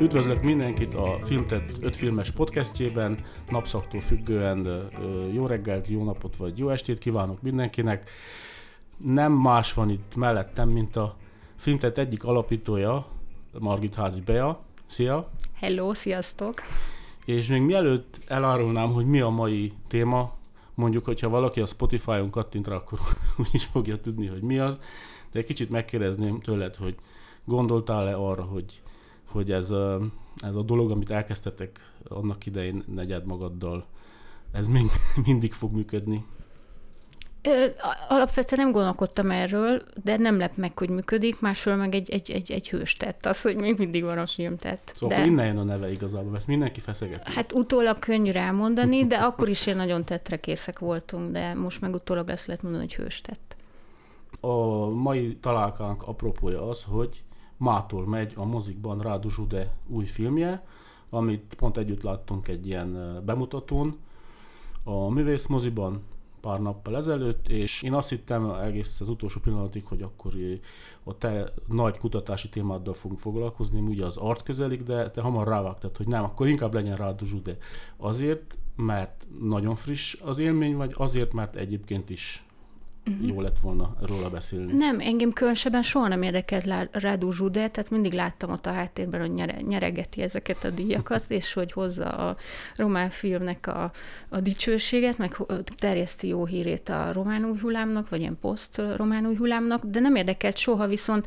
Üdvözlök mindenkit a Filmtet 5 filmes podcastjében, napszaktól függően jó reggelt, jó napot vagy jó estét kívánok mindenkinek. Nem más van itt mellettem, mint a Filmtet egyik alapítója, Margit Házi Bea. Szia! Hello, sziasztok! És még mielőtt elárulnám, hogy mi a mai téma, mondjuk, hogyha valaki a Spotify-on kattint rá, akkor is fogja tudni, hogy mi az, de egy kicsit megkérdezném tőled, hogy gondoltál-e arra, hogy hogy ez a, ez a dolog, amit elkezdtetek annak idején negyed magaddal, ez még mindig fog működni? Ö, alapvetően nem gondolkodtam erről, de nem lep meg, hogy működik, másról meg egy, egy, egy, egy hős tett, az, hogy még mindig van a film tett. Szóval de... innen jön a neve igazából, ezt mindenki feszegeti. Hát utólag könnyű elmondani, de akkor is én nagyon tettre készek voltunk, de most meg utólag ezt lehet mondani, hogy hős tett. A mai találkánk apropója az, hogy mától megy a mozikban Rádu Zsude új filmje, amit pont együtt láttunk egy ilyen bemutatón a művész moziban pár nappal ezelőtt, és én azt hittem egész az utolsó pillanatig, hogy akkor a te nagy kutatási témáddal fogunk foglalkozni, ugye az art közelik, de te hamar rávágtad, hogy nem, akkor inkább legyen Rádu Zsude. Azért, mert nagyon friss az élmény, vagy azért, mert egyébként is uh-huh. jó lett volna róla beszélni. Nem, engem különösebben soha nem érdekelt Rádó Zsude, tehát mindig láttam ott a háttérben, hogy nyere, nyeregeti ezeket a díjakat, és hogy hozza a román filmnek a, a dicsőséget, meg terjeszti jó hírét a román új hullámnak, vagy ilyen poszt román új hullámnak, de nem érdekelt soha, viszont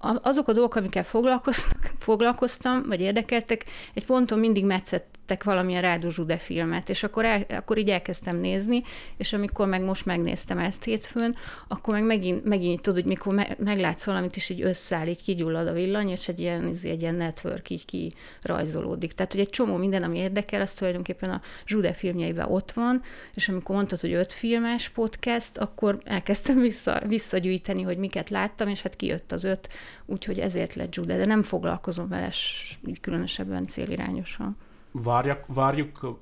azok a dolgok, amikkel foglalkoztam, vagy érdekeltek, egy ponton mindig metszettek valamilyen Rádu Zsude filmet, és akkor, el, akkor így elkezdtem nézni, és amikor meg most megnéztem ezt hétfőn, akkor meg megint, megint tudod, hogy mikor me, meglátsz valamit, és így összeáll, így kigyullad a villany, és egy ilyen, egy ilyen network így kirajzolódik. Tehát, hogy egy csomó minden, ami érdekel, az tulajdonképpen a Zsude filmjeiben ott van, és amikor mondtad, hogy öt filmes podcast, akkor elkezdtem vissza, visszagyűjteni, hogy miket láttam, és hát kijött az öt volt, úgyhogy ezért lett Jude, de nem foglalkozom vele különösebben célirányosan. Várjak, várjuk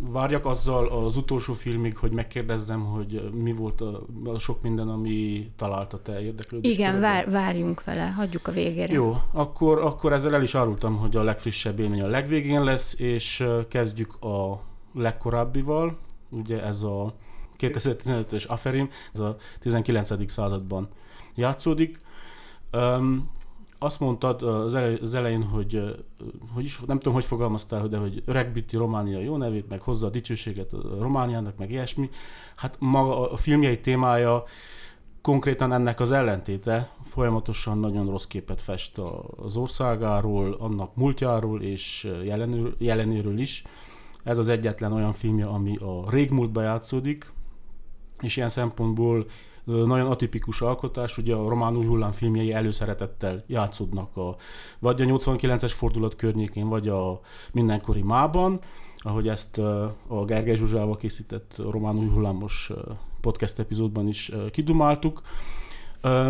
várjak azzal az utolsó filmig, hogy megkérdezzem, hogy mi volt a, a sok minden, ami találta te érdeklődést. Igen, vár, várjunk vele, hagyjuk a végére. Jó, akkor, akkor ezzel el is árultam, hogy a legfrissebb élmény a legvégén lesz, és kezdjük a legkorábbival, ugye ez a 2015-ös Aferim, ez a 19. században játszódik. Um, azt mondtad az, elej, az elején, hogy, hogy is, nem tudom, hogy fogalmaztál, de hogy öregbíti Románia jó nevét, meg hozza a dicsőséget a Romániának, meg ilyesmi. Hát maga a filmjei témája konkrétan ennek az ellentéte, folyamatosan nagyon rossz képet fest az országáról, annak múltjáról és jelenéről is. Ez az egyetlen olyan filmje, ami a régmúltba játszódik, és ilyen szempontból nagyon atipikus alkotás, ugye a román új hullám filmjei előszeretettel játszódnak a, vagy a 89-es fordulat környékén, vagy a mindenkori mában, ahogy ezt a Gergely Zsuzsával készített román új hullámos podcast epizódban is kidumáltuk.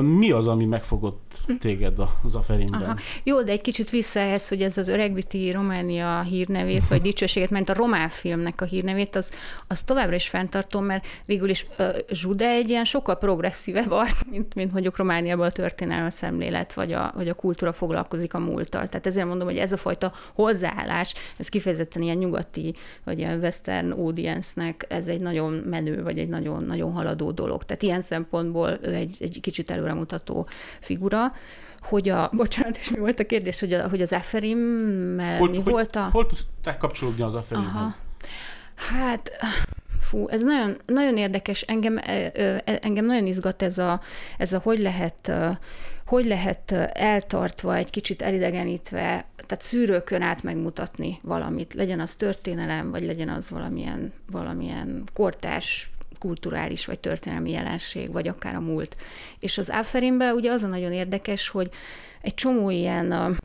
Mi az, ami megfogott téged az a Aha. Jó, de egy kicsit vissza ehhez, hogy ez az öregbiti Románia hírnevét, vagy dicsőséget, mert a román filmnek a hírnevét, az, az továbbra is fenntartom, mert végül is uh, Zsude egy ilyen sokkal progresszívebb arc, mint, mint mondjuk Romániában a történelmi szemlélet, vagy a, vagy a kultúra foglalkozik a múlttal. Tehát ezért mondom, hogy ez a fajta hozzáállás, ez kifejezetten ilyen nyugati, vagy ilyen western audience-nek, ez egy nagyon menő, vagy egy nagyon, nagyon haladó dolog. Tehát ilyen szempontból egy, egy kicsit előremutató figura hogy a, bocsánat, és mi volt a kérdés, hogy, a, hogy az Eferimmel mi hogy, volt a... Hol te kapcsolódni az Eferimhez? Hát, fú, ez nagyon, nagyon érdekes, engem, engem nagyon izgat ez a, ez a hogy lehet hogy lehet eltartva, egy kicsit elidegenítve, tehát szűrőkön át megmutatni valamit, legyen az történelem, vagy legyen az valamilyen, valamilyen kortárs kulturális vagy történelmi jelenség, vagy akár a múlt. És az Áferinben ugye az a nagyon érdekes, hogy egy csomó ilyen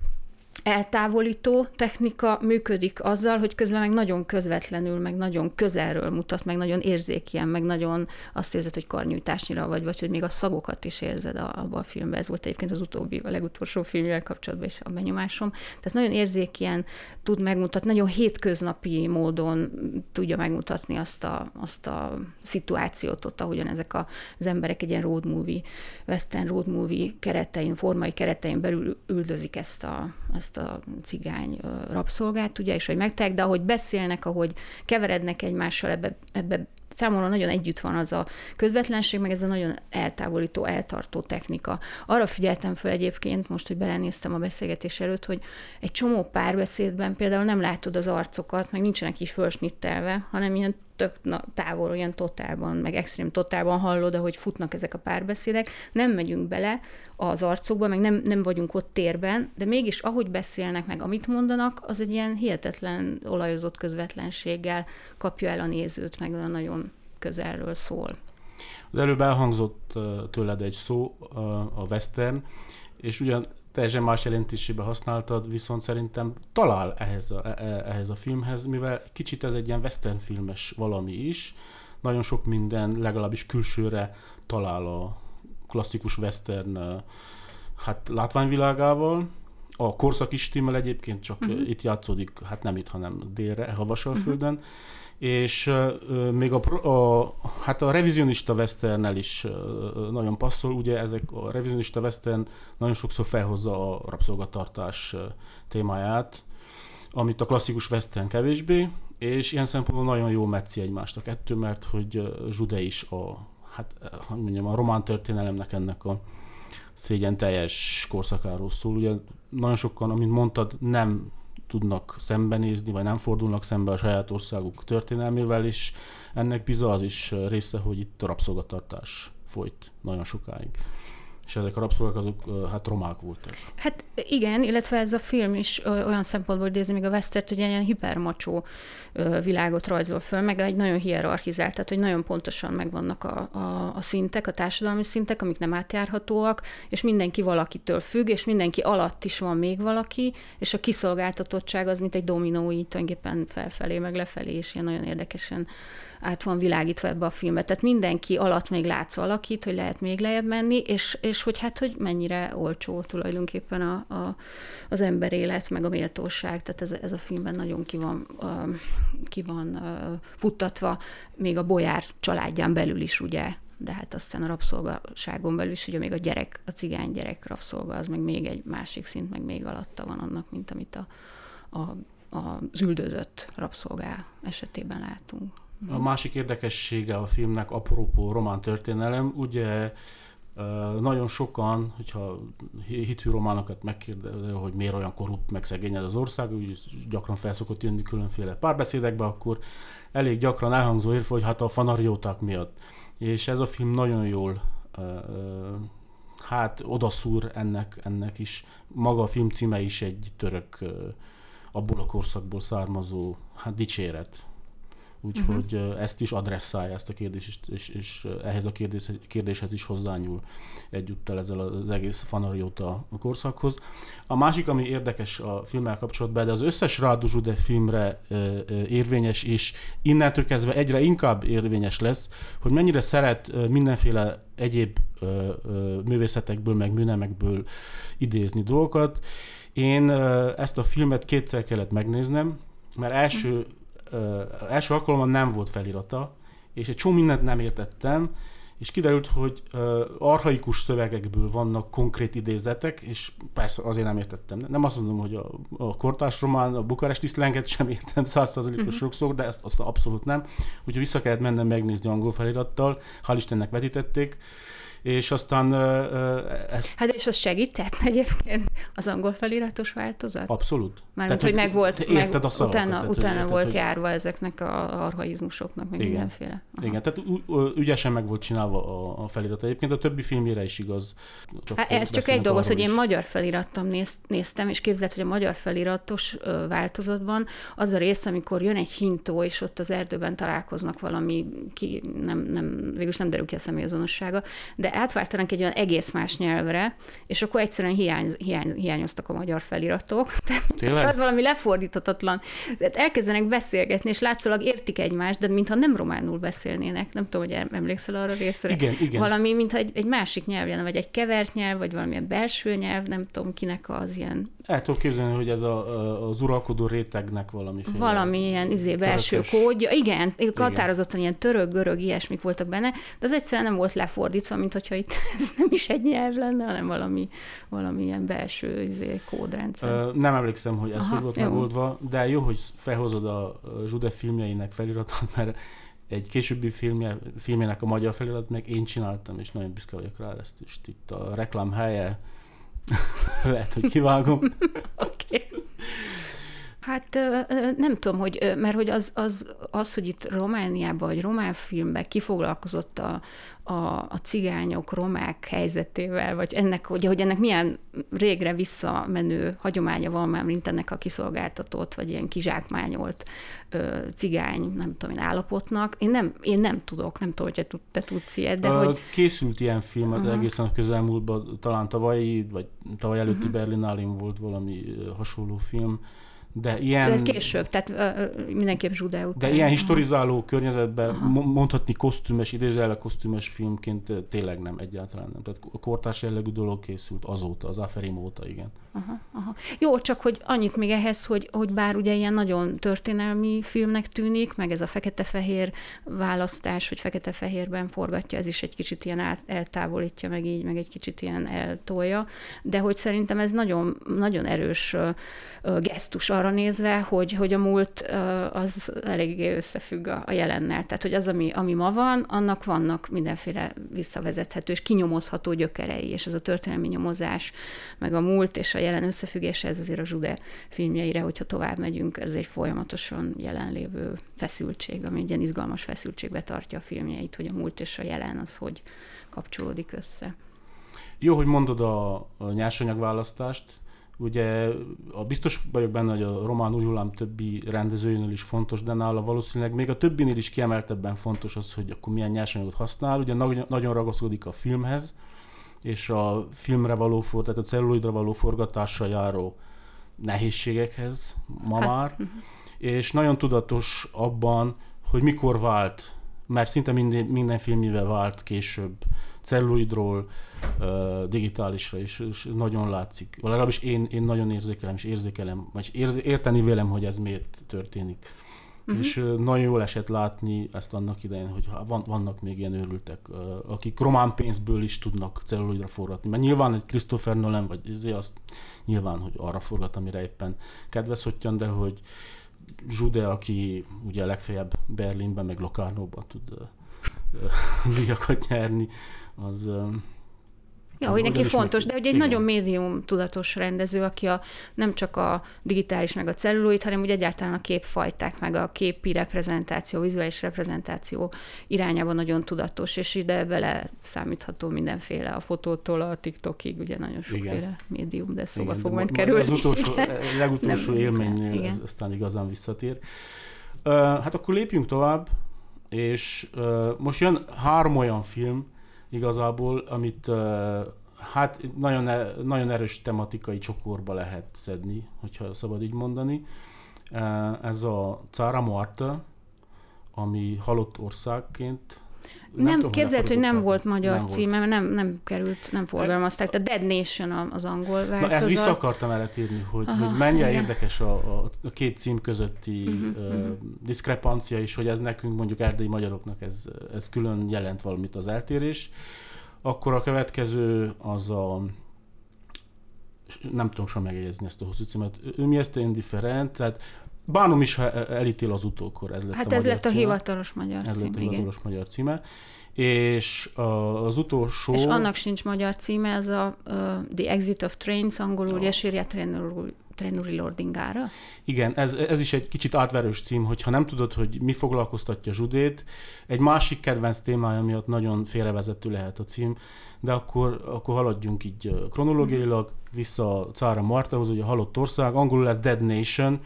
eltávolító technika működik azzal, hogy közben meg nagyon közvetlenül, meg nagyon közelről mutat, meg nagyon érzékien, meg nagyon azt érzed, hogy karnyújtásnyira vagy, vagy hogy még a szagokat is érzed abban a filmben. Ez volt egyébként az utóbbi, a legutolsó filmjel kapcsolatban is a benyomásom. Tehát nagyon érzékien tud megmutatni, nagyon hétköznapi módon tudja megmutatni azt a, azt a szituációt ott, ahogyan ezek az emberek egy ilyen road movie, western road movie keretein, formai keretein belül üldözik ezt a, ezt ezt a cigány rabszolgát, ugye, és hogy megtek, de ahogy beszélnek, ahogy keverednek egymással, ebbe, ebbe számomra nagyon együtt van az a közvetlenség, meg ez a nagyon eltávolító, eltartó technika. Arra figyeltem föl egyébként, most, hogy belenéztem a beszélgetés előtt, hogy egy csomó párbeszédben például nem látod az arcokat, meg nincsenek így fölsnittelve, hanem ilyen tök na, távol, ilyen totálban, meg extrém totálban hallod, ahogy futnak ezek a párbeszédek. Nem megyünk bele az arcokba, meg nem, nem vagyunk ott térben, de mégis ahogy beszélnek, meg amit mondanak, az egy ilyen hihetetlen olajozott közvetlenséggel kapja el a nézőt, meg olyan nagyon közelről szól. Az előbb elhangzott tőled egy szó, a western, és ugyan teljesen más jelentésébe használtad, viszont szerintem talál ehhez a, e, e, ehhez a filmhez, mivel kicsit ez egy ilyen western filmes valami is, nagyon sok minden legalábbis külsőre talál a klasszikus western hát látványvilágával, a korszak is stimmel egyébként, csak uh-huh. itt játszódik, hát nem itt, hanem délre, Havasalföldön, uh-huh és még a, a, hát a revizionista westernnel is nagyon passzol, ugye ezek a revizionista western nagyon sokszor felhozza a rabszolgatartás témáját, amit a klasszikus western kevésbé, és ilyen szempontból nagyon jó metszi egymást a kettő, mert hogy Zsude is a, hát, hogy mondjam, a román történelemnek ennek a szégyen teljes korszakáról szól. Ugye nagyon sokan, amint mondtad, nem tudnak szembenézni, vagy nem fordulnak szembe a saját országuk történelmével, és ennek bizony az is része, hogy itt rabszolgatartás folyt nagyon sokáig és ezek a rabszolgák azok hát romák voltak. Hát igen, illetve ez a film is olyan szempontból idézi még a Westert, hogy ilyen hipermacsó világot rajzol föl, meg egy nagyon hierarchizált, tehát hogy nagyon pontosan megvannak a, a, a szintek, a társadalmi szintek, amik nem átjárhatóak, és mindenki valakitől függ, és mindenki alatt is van még valaki, és a kiszolgáltatottság az, mint egy dominó, így tulajdonképpen felfelé, meg lefelé, és ilyen nagyon érdekesen át van világítva ebbe a filmbe. Tehát mindenki alatt még látsz valakit, hogy lehet még lejjebb menni, és, és hogy hát, hogy mennyire olcsó tulajdonképpen a, a, az ember élet, meg a méltóság. Tehát ez, ez a filmben nagyon ki van, uh, ki van uh, futtatva, még a bolyár családján belül is, ugye, de hát aztán a rabszolgaságon belül is, ugye még a gyerek, a cigány gyerek rabszolga, az meg még egy másik szint, meg még alatta van annak, mint amit a, a, az üldözött rabszolgá esetében látunk. A másik érdekessége a filmnek, apropó román történelem, ugye nagyon sokan, hogyha hitű románokat megkérdezel, hogy miért olyan korrupt, meg szegény ez az ország, úgy gyakran felszokott jönni különféle párbeszédekbe, akkor elég gyakran elhangzó érve, hogy hát a fanarióták miatt. És ez a film nagyon jól hát odaszúr ennek, ennek is. Maga a film címe is egy török, abból a korszakból származó hát dicséret úgyhogy uh-huh. ezt is adresszálja ezt a kérdést, és, és ehhez a kérdés, kérdéshez is hozzányúl egyúttal ezzel az egész fanarióta korszakhoz. A másik, ami érdekes a filmmel kapcsolatban, de az összes Rádu Zsude filmre érvényes, és innentől kezdve egyre inkább érvényes lesz, hogy mennyire szeret mindenféle egyéb művészetekből, meg műnemekből idézni dolgokat. Én ezt a filmet kétszer kellett megnéznem, mert első első alkalommal nem volt felirata, és egy csomó mindent nem értettem, és kiderült, hogy uh, arhaikus szövegekből vannak konkrét idézetek, és persze azért nem értettem. Nem azt mondom, hogy a, a kortárs román, a bukaresti szlenget sem értem százszázalékos uh-huh. sokszor, de ezt azt abszolút nem. Úgyhogy vissza kellett mennem megnézni angol felirattal, hál' Istennek vetítették. Uh, és aztán ez... Hát és az segített egyébként az angol feliratos változat? Abszolút. Mármint, hogy meg volt, meg, a szavakat, utána, tehát, utána érted, volt hogy... járva ezeknek a arhaizmusoknak, meg igen. mindenféle. Aha. Igen, tehát ügyesen meg volt csinálva a, a felirat. Egyébként a többi filmére is igaz. Csak hát ez csak egy dolgot, hogy én magyar felirattam néz, néztem, és képzelt, hogy a magyar feliratos változatban az a rész, amikor jön egy hintó, és ott az erdőben találkoznak valami, ki nem, nem, végülis nem derül ki a személyazonossága, de átváltanak egy olyan egész más nyelvre, és akkor egyszerűen hiány, hiány, hiányoztak a magyar feliratok. Tehát az valami lefordíthatatlan. Tehát elkezdenek beszélgetni, és látszólag értik egymást, de mintha nem románul beszélnének. Nem tudom, hogy emlékszel arra részre. Igen, igen. Valami, mintha egy, egy másik nyelv lenne, vagy egy kevert nyelv, vagy valamilyen belső nyelv, nem tudom kinek az ilyen. El tudom képzelni, hogy ez a, az uralkodó rétegnek valami. Valamilyen izé, belső kódja. Igen, igen, határozottan ilyen török, görög, ilyesmik voltak benne, de az egyszerűen nem volt lefordítva, mint hogyha itt ez nem is egy nyelv lenne, hanem valami, valami ilyen belső izé, kódrendszer. Nem emlékszem, hogy ez Aha, hogy volt jó. megoldva, de jó, hogy felhozod a Zsude filmjeinek feliratot, mert egy későbbi filmje, filmjének a magyar felirat meg én csináltam, és nagyon büszke vagyok rá, ezt is itt a reklám helye, lehet, hogy kivágom. Oké. okay. Hát nem tudom, hogy, mert hogy az, az, az, hogy itt Romániában, vagy román filmben kifoglalkozott a, a, a cigányok, romák helyzetével, vagy ennek, hogy, hogy ennek milyen régre visszamenő hagyománya van már, mint ennek a kiszolgáltatott, vagy ilyen kizsákmányolt ö, cigány, nem tudom én, állapotnak. Én nem, én nem tudok, nem tudom, hogy te, tudsz ilyet, de uh, hogy... Készült ilyen film uh-huh. egészen a közelmúltban, talán tavalyi, vagy tavaly előtti uh-huh. Berlinálin volt valami hasonló film, de ilyen... De ez később, tehát uh, mindenképp Zsude után. De ilyen historizáló környezetben Aha. mondhatni kosztümes, idézőjelve kosztümes filmként tényleg nem, egyáltalán nem. Tehát kortárs jellegű dolog készült azóta, az Aferim óta, igen. Aha, aha. Jó, csak hogy annyit még ehhez, hogy, hogy bár ugye ilyen nagyon történelmi filmnek tűnik, meg ez a fekete-fehér választás, hogy fekete-fehérben forgatja, ez is egy kicsit ilyen át, eltávolítja, meg így, meg egy kicsit ilyen eltolja, de hogy szerintem ez nagyon, nagyon erős uh, gesztus arra nézve, hogy, hogy a múlt az eléggé összefügg a, a jelennel. Tehát, hogy az, ami, ami ma van, annak vannak mindenféle visszavezethető és kinyomozható gyökerei, és ez a történelmi nyomozás, meg a múlt és a jelen összefüggése, ez azért a Zsude filmjeire, hogyha tovább megyünk, ez egy folyamatosan jelenlévő feszültség, ami egy ilyen izgalmas feszültségbe tartja a filmjeit, hogy a múlt és a jelen az hogy kapcsolódik össze. Jó, hogy mondod a, a nyersanyagválasztást. Ugye a biztos vagyok benne, hogy a román új hullám többi rendezőjénél is fontos, de nála valószínűleg még a többinél is kiemeltebben fontos az, hogy akkor milyen nyersanyagot használ. Ugye nagyon ragaszkodik a filmhez, és a filmre való, tehát a celluloidra való forgatással járó nehézségekhez ma hát. már, és nagyon tudatos abban, hogy mikor vált, mert szinte minden, minden filmjével vált később celluloidról uh, digitálisra, és, és nagyon látszik. Legalábbis én, én nagyon érzékelem, és érzékelem, vagy érteni vélem, hogy ez miért történik. Uh-huh. És nagyon jól esett látni ezt annak idején, hogy van, vannak még ilyen őrültek, akik román pénzből is tudnak celluloidra forgatni. Mert nyilván egy Christopher Nolan, vagy ezért azt nyilván, hogy arra forgat, amire éppen kedves de hogy Zsude, aki ugye legfeljebb Berlinben, meg Locarnóban tud díjakat nyerni, az Ja, hogy neki fontos, de hogy egy igen. nagyon médium tudatos rendező, aki a, nem csak a digitális meg a celluloid, hanem úgy egyáltalán a képfajták, meg a képi reprezentáció, vizuális reprezentáció irányában nagyon tudatos, és ide bele számítható mindenféle, a fotótól a TikTokig, ugye nagyon sokféle igen. médium, de szóba igen, fog majd kerülni. Az utolsó, legutolsó élmény, ez aztán igazán visszatér. Uh, hát akkor lépjünk tovább, és uh, most jön három olyan film, igazából, amit hát nagyon, e, nagyon erős tematikai csokorba lehet szedni, hogyha szabad így mondani. Ez a Cára Marta, ami halott országként nem, nem tudom, képzelt, hogy nem volt magyar nem címe, mert nem, nem került, nem forgalmazták. Tehát Dead Nation az angol változat. Na ezt vissza akartam erre térni, hogy, Aha, hogy mennyire igen. érdekes a, a, a két cím közötti uh-huh, uh, uh-huh. diszkrepancia, és hogy ez nekünk mondjuk erdei magyaroknak ez, ez külön jelent valamit az eltérés. Akkor a következő az a nem tudom sem megjegyezni ezt a hosszú címet. Ő mi ezt indifferent, tehát bánom is, ha elítél az utókor. Ez lett hát a ez lett a hivatalos magyar ez címe. Ez lett a hivatalos igen. magyar címe. És az utolsó... És annak sincs magyar címe, ez a uh, The Exit of Trains, angolul oh. Jesírja Trenuri Lordingára. Igen, ez, ez is egy kicsit átverős cím, hogyha nem tudod, hogy mi foglalkoztatja Zsudét, egy másik kedvenc témája miatt nagyon félrevezető lehet a cím, de akkor, akkor haladjunk így kronológiailag, vissza a Cára Martahoz, ugye a halott ország, angolul ez Dead Nation,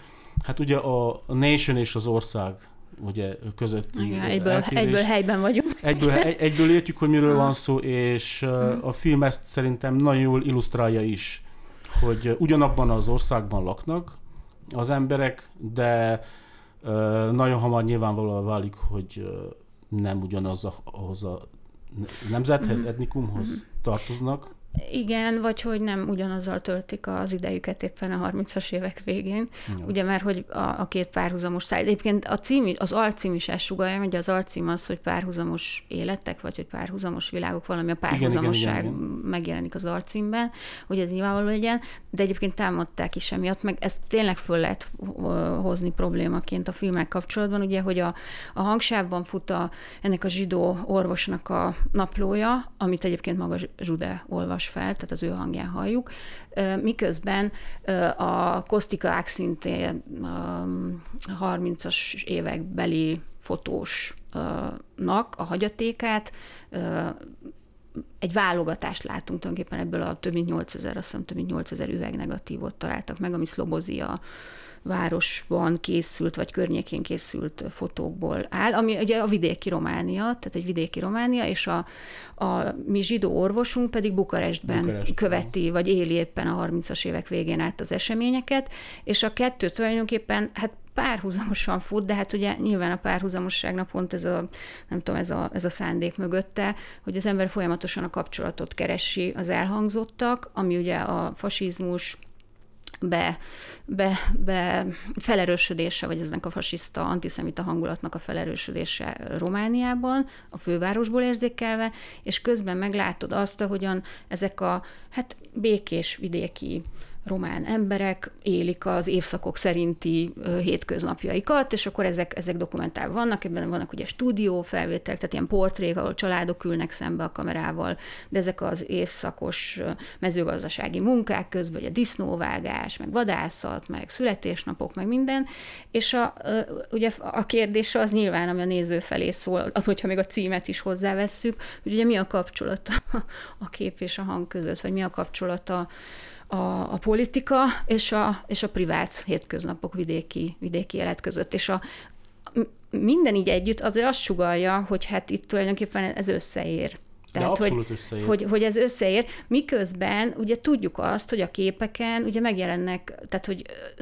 hát ugye a Nation és az ország ugye közötti Igen, egyből, egyből helyben vagyunk. Egyből, egy, egyből értjük, hogy miről van szó, és a film ezt szerintem nagyon jól illusztrálja is, hogy ugyanabban az országban laknak az emberek, de nagyon hamar nyilvánvalóan válik, hogy nem ugyanaz a, ahhoz a nemzethez, etnikumhoz tartoznak. Igen, vagy hogy nem ugyanazzal töltik az idejüket éppen a 30-as évek végén. Jó. Ugye, mert hogy a, a két párhuzamos száll. Egyébként a cím, az alcím is ezt sugalja, hogy az alcím az, hogy párhuzamos életek, vagy hogy párhuzamos világok, valami a párhuzamosság igen, igen, igen, igen. megjelenik az alcímben, hogy ez nyilvánvaló legyen, de egyébként támadták is emiatt, meg ezt tényleg föl lehet hozni problémaként a filmek kapcsolatban, ugye, hogy a, a hangsávban fut a, ennek a zsidó orvosnak a naplója, amit egyébként maga Zsude olvas fel, tehát az ő hangján halljuk, miközben a Kostika szintén 30-as évek beli fotósnak a hagyatékát egy válogatást látunk tulajdonképpen ebből a több mint 8000, azt hiszem több mint 8000 üvegnegatívot találtak meg, ami Szlobozia városban készült, vagy környékén készült fotókból áll, ami ugye a vidéki Románia, tehát egy vidéki Románia, és a, a mi zsidó orvosunk pedig Bukarestben Bukarest. követi, vagy éli éppen a 30-as évek végén át az eseményeket, és a kettő tulajdonképpen, hát párhuzamosan fut, de hát ugye nyilván a párhuzamosságnak pont ez a, nem tudom, ez a, ez a szándék mögötte, hogy az ember folyamatosan a kapcsolatot keresi az elhangzottak, ami ugye a fasizmus, be, be, be felerősödése, vagy eznek a fasiszta, antiszemita hangulatnak a felerősödése Romániában, a fővárosból érzékelve, és közben meglátod azt, ahogyan ezek a hát békés vidéki román emberek élik az évszakok szerinti hétköznapjaikat, és akkor ezek, ezek dokumentálva vannak, ebben vannak ugye stúdió felvételek, tehát ilyen portrék, ahol családok ülnek szembe a kamerával, de ezek az évszakos mezőgazdasági munkák közben, ugye disznóvágás, meg vadászat, meg születésnapok, meg minden, és a, ugye a kérdés az nyilván, ami a néző felé szól, hogyha még a címet is hozzávesszük, hogy ugye mi a kapcsolat a kép és a hang között, vagy mi a kapcsolata a, a politika és a, és a privát hétköznapok vidéki, vidéki élet között. És a, minden így együtt azért azt sugalja, hogy hát itt tulajdonképpen ez összeér. Tehát, hogy, hogy, hogy ez összeér, miközben ugye tudjuk azt, hogy a képeken ugye megjelennek, tehát hogy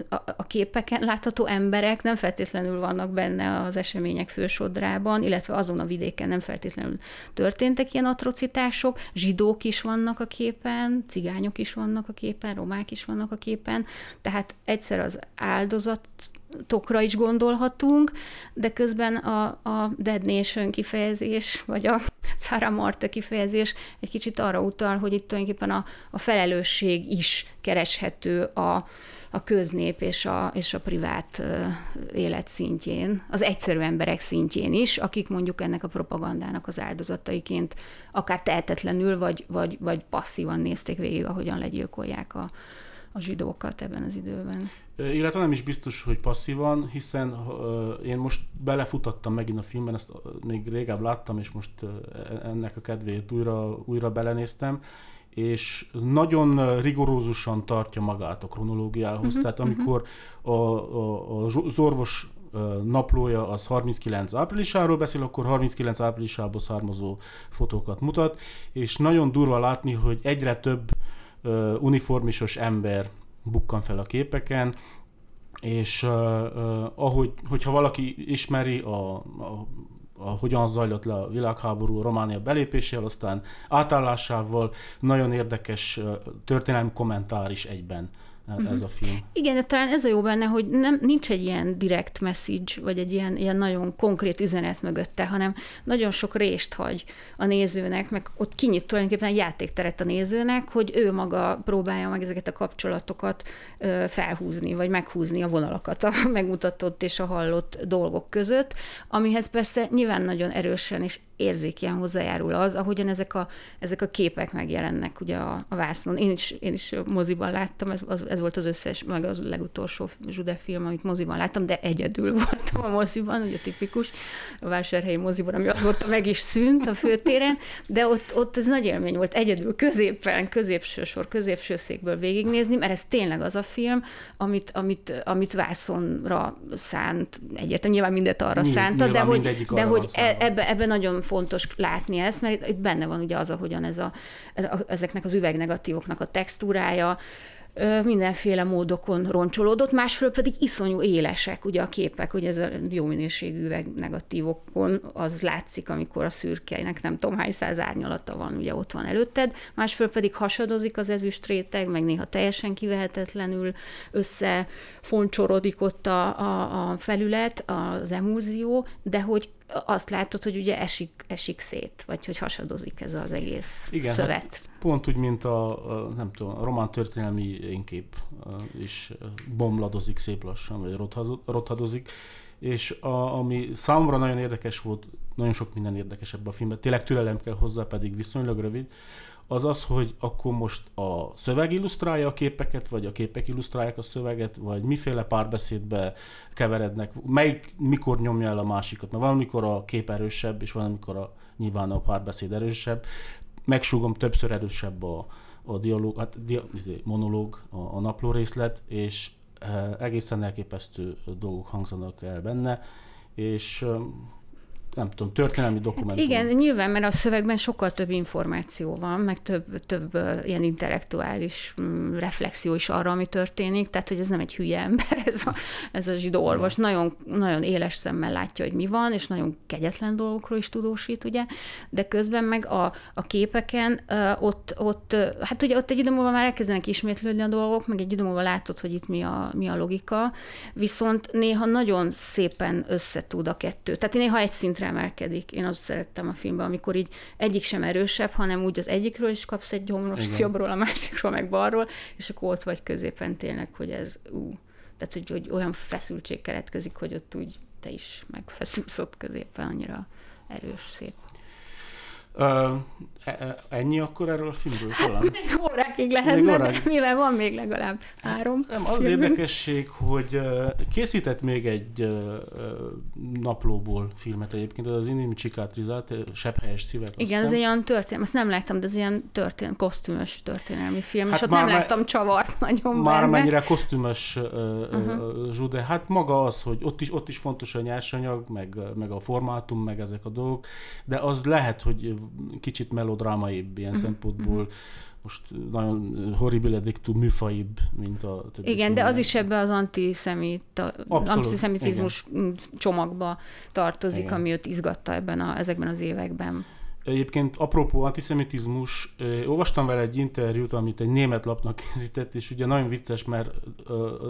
a, a képeken látható emberek nem feltétlenül vannak benne az események fősodrában, illetve azon a vidéken nem feltétlenül történtek ilyen atrocitások, zsidók is vannak a képen, cigányok is vannak a képen, romák is vannak a képen, tehát egyszer az áldozat tokra is gondolhatunk, de közben a, a Dead Nation kifejezés, vagy a Sarah Marta kifejezés egy kicsit arra utal, hogy itt tulajdonképpen a, a felelősség is kereshető a, a köznép és a, és a privát élet szintjén, az egyszerű emberek szintjén is, akik mondjuk ennek a propagandának az áldozataiként akár tehetetlenül, vagy, vagy, vagy passzívan nézték végig, ahogyan legyilkolják a, a zsidókat ebben az időben. Illetve nem is biztos, hogy passzívan, hiszen én most belefutattam megint a filmben, ezt még régebb láttam, és most uh, ennek a kedvéért újra, újra belenéztem, és nagyon rigorózusan tartja magát a kronológiához. Uh-huh, Tehát amikor uh-huh. a, a, az orvos naplója az 39 áprilisáról beszél, akkor 39 áprilisából származó fotókat mutat, és nagyon durva látni, hogy egyre több uniformisos ember bukkan fel a képeken, és uh, ahogy, hogyha valaki ismeri a, a, a, hogyan zajlott le a világháború Románia belépésével, aztán átállásával, nagyon érdekes történelmi kommentár is egyben uh-huh. ez a film. Igen, de talán ez a jó benne, hogy nem, nincs egy ilyen direct message, vagy egy ilyen, ilyen nagyon konkrét üzenet mögötte, hanem nagyon sok rést hagy a nézőnek, meg ott kinyit tulajdonképpen egy játékteret a nézőnek, hogy ő maga próbálja meg ezeket a kapcsolatokat ö, felhúzni, vagy meghúzni a vonalakat a megmutatott és a hallott dolgok között, amihez persze nyilván nagyon erősen és érzékien hozzájárul az, ahogyan ezek a, ezek a képek megjelennek ugye a, a vásznon. Én is, én is moziban láttam, ez, az, ez volt az összes, meg az legutolsó Zsude film, amit moziban láttam, de egyedül voltam a moziban, ugye tipikus, a vásárhelyi moziban, ami azóta meg is szűnt a főtéren, de ott, ott ez nagy élmény volt egyedül, középen, középső sor, középső székből végignézni, mert ez tényleg az a film, amit, amit, amit vászonra szánt, egyértelműen nyilván mindet arra Nyilv, szánta, de hogy, de hogy e, ebbe, ebbe nagyon fontos látni ezt, mert itt benne van ugye az, ahogyan ez a, ezeknek az üvegnegatívoknak a textúrája, mindenféle módokon roncsolódott, másfél pedig iszonyú élesek ugye a képek, hogy ez a jó minőségű negatívokon az látszik, amikor a szürkeinek nem tudom hány száz árnyalata van, ugye ott van előtted, másfél pedig hasadozik az ezüst réteg, meg néha teljesen kivehetetlenül összefoncsorodik ott a, a, a felület, az emúzió, de hogy azt látod, hogy ugye esik, esik szét, vagy hogy hasadozik ez az egész Igen, szövet. Hát pont úgy, mint a, a, nem tudom, a román történelmi énkép is bomladozik szép lassan, vagy rothadozik, és a, ami számomra nagyon érdekes volt, nagyon sok minden érdekes ebben a filmben, tényleg türelem kell hozzá, pedig viszonylag rövid, az az, hogy akkor most a szöveg illusztrálja a képeket, vagy a képek illusztrálják a szöveget, vagy miféle párbeszédbe keverednek, melyik mikor nyomja el a másikat, mert valamikor a kép erősebb, és valamikor a, nyilván a párbeszéd erősebb. Megsúgom, többször erősebb a, a dialóg, hát dia, izé, monológ, a, a napló részlet, és e, egészen elképesztő dolgok hangzanak el benne, és nem tudom, történelmi dokumentum. Hát igen, nyilván, mert a szövegben sokkal több információ van, meg több, több ilyen intellektuális um, reflexió is arra, ami történik, tehát hogy ez nem egy hülye ember, ez a, ez a zsidó orvos. Nagyon, nagyon éles szemmel látja, hogy mi van, és nagyon kegyetlen dolgokról is tudósít, ugye, de közben meg a, a képeken ott, ott, hát ugye ott egy idő múlva már elkezdenek ismétlődni a dolgok, meg egy idő múlva látod, hogy itt mi a, mi a logika, viszont néha nagyon szépen összetud a kettő. Tehát néha egy szintre szintre emelkedik. Én azt szerettem a filmben, amikor így egyik sem erősebb, hanem úgy az egyikről is kapsz egy gyomrost, jobbról, a másikról, meg balról, és akkor ott vagy középen tényleg, hogy ez ú. Tehát, hogy, hogy olyan feszültség keletkezik, hogy ott úgy te is megfeszülsz ott középen, annyira erős, szép. Uh, ennyi akkor erről a filmről talán? Hát, még órákig lehetne, de mivel van még legalább három Nem, az filmünk. érdekesség, hogy készített még egy naplóból filmet egyébként, az Indim Csikátrizát, Sepphelyes szívek. Igen, ez egy olyan történelmi, azt nem láttam, de ez ilyen történelmi, kosztümös történelmi film, hát és ott nem láttam csavart nagyon Már benne. mennyire kosztümös uh-huh. zsude, hát maga az, hogy ott is, ott is fontos a nyersanyag, meg, meg a formátum, meg ezek a dolgok, de az lehet, hogy kicsit melodrámaibb ilyen uh-huh. szempontból, most nagyon horrible addictú műfaibb, mint a többi Igen, de az is ebbe az antiszemita, antiszemitizmus igen. csomagba tartozik, igen. ami őt izgatta ebben a, ezekben az években. Egyébként apropó antiszemitizmus, olvastam vele egy interjút, amit egy német lapnak készített, és ugye nagyon vicces, mert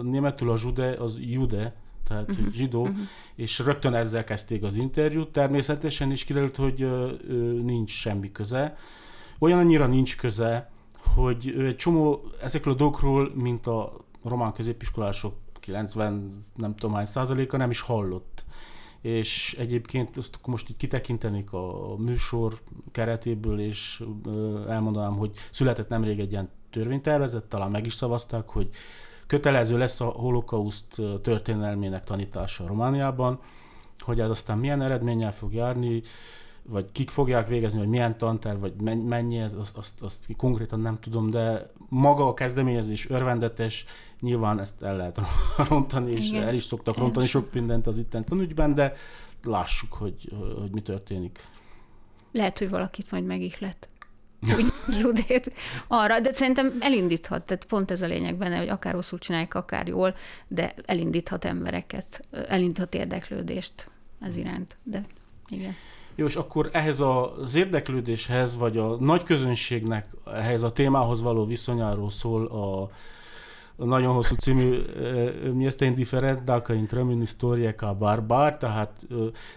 németül a jude az jude, tehát uh-huh, zsidó, uh-huh. és rögtön ezzel kezdték az interjút. Természetesen is kiderült, hogy ö, ö, nincs semmi köze. Olyan annyira nincs köze, hogy egy csomó ezekről a dolgokról, mint a román középiskolások 90 nem tudom hány százaléka nem is hallott. És egyébként azt most így kitekintenék a műsor keretéből, és elmondanám, hogy született nemrég egy ilyen törvénytervezet, talán meg is szavazták, hogy kötelező lesz a holokauszt történelmének tanítása Romániában, hogy ez aztán milyen eredménnyel fog járni, vagy kik fogják végezni, vagy milyen tanterv, vagy mennyi ez, azt, azt, azt konkrétan nem tudom, de maga a kezdeményezés örvendetes, nyilván ezt el lehet rontani, és Igen. el is szoktak rontani sok mindent az itten tanügyben, de lássuk, hogy, hogy mi történik. Lehet, hogy valakit majd megihlet úgy zsudét arra, de szerintem elindíthat, tehát pont ez a lényeg benne, hogy akár rosszul csinálják, akár jól, de elindíthat embereket, elindíthat érdeklődést ez iránt, de igen. Jó, és akkor ehhez az érdeklődéshez, vagy a nagy közönségnek ehhez a témához való viszonyáról szól a nagyon hosszú című mi este indiferent, dacă intrăm în istorie ca barbar, tehát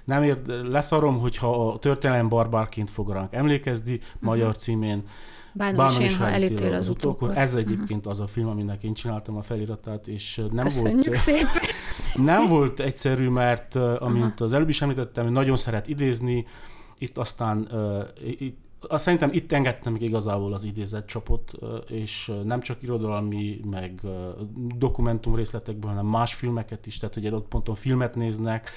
nem ér, leszarom, hogyha a történelem barbárként fog ránk emlékezni, uh-huh. magyar címén Bánom is, ha elítél az, utókor. Ez mhm. egyébként uh-huh. az a film, aminek én csináltam a feliratát, és nem Köszönjük volt... szépen! Nem volt egyszerű, mert amint uh-huh. az előbb is említettem, nagyon szeret idézni, itt aztán uh, itt azt szerintem itt engedtem meg igazából az idézett csapot, és nem csak irodalmi, meg dokumentum részletekből, hanem más filmeket is, tehát egy adott ponton filmet néznek.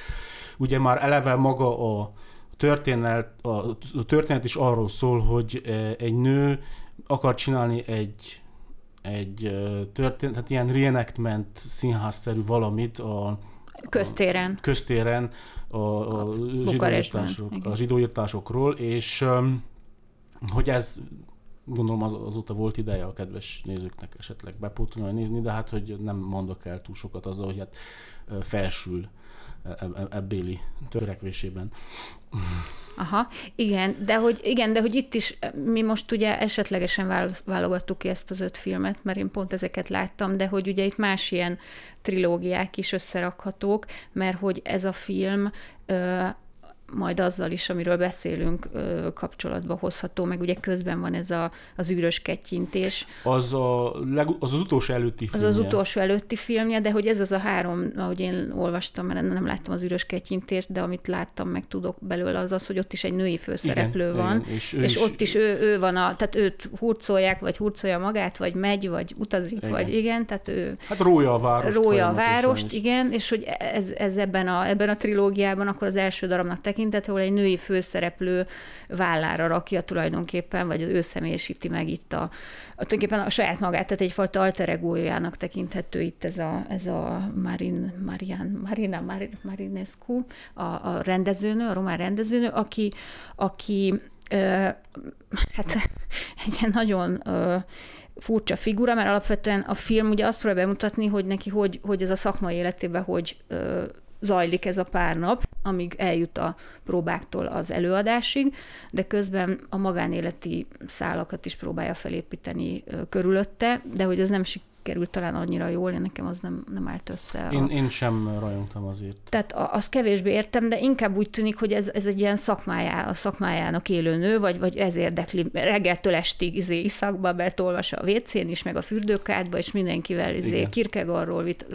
Ugye már eleve maga a történet, a történet is arról szól, hogy egy nő akar csinálni egy, egy történet, tehát ilyen reenactment színházszerű valamit a, köztéren. A, köztéren a, a, a, zsidóírtások, a zsidóírtásokról, és hogy ez gondolom az, azóta volt ideje a kedves nézőknek esetleg bepótolni, nézni, de hát, hogy nem mondok el túl sokat azzal, hogy hát felsül e, e, ebbéli törekvésében. Aha, igen, de hogy, igen, de hogy itt is mi most ugye esetlegesen válogattuk ki ezt az öt filmet, mert én pont ezeket láttam, de hogy ugye itt más ilyen trilógiák is összerakhatók, mert hogy ez a film majd azzal is, amiről beszélünk, kapcsolatba hozható, meg ugye közben van ez a, az űrös kettyintés. Az, a, az az utolsó előtti filmje. Az az utolsó előtti filmje, de hogy ez az a három, ahogy én olvastam, mert nem láttam az űrös kettyintést, de amit láttam, meg tudok belőle, az az, hogy ott is egy női főszereplő igen, van, igen, és, és is... ott is ő, ő van, a, tehát őt hurcolják, vagy hurcolja magát, vagy megy, vagy utazik, igen. vagy igen, tehát ő... Hát rója a várost. Rója a várost, igen, és hogy ez, ez ebben, a, ebben a trilógiában akkor az első darabnak tekint, tekintet, ahol egy női főszereplő vállára rakja tulajdonképpen, vagy ő személyesíti meg itt a, a tulajdonképpen a saját magát, tehát egyfajta alter egójának tekinthető itt ez a, ez a Marin, Marian, Marina Mar, Marinescu, a, a rendezőnő, a román rendezőnő, aki, aki ö, hát egy ilyen nagyon ö, furcsa figura, mert alapvetően a film ugye azt próbál bemutatni, hogy neki hogy, hogy ez a szakmai életében hogy ö, zajlik ez a pár nap, amíg eljut a próbáktól az előadásig, de közben a magánéleti szálakat is próbálja felépíteni körülötte, de hogy ez nem került talán annyira jól, én nekem az nem, nem állt össze. Én, a... én sem rajongtam azért. Tehát azt kevésbé értem, de inkább úgy tűnik, hogy ez, ez egy ilyen szakmájá, a szakmájának élő nő, vagy, vagy ez érdekli reggeltől estig izé, iszakba, mert olvas a WC-n is, meg a fürdőkádba, és mindenkivel izé, Kierkegaardról, vit,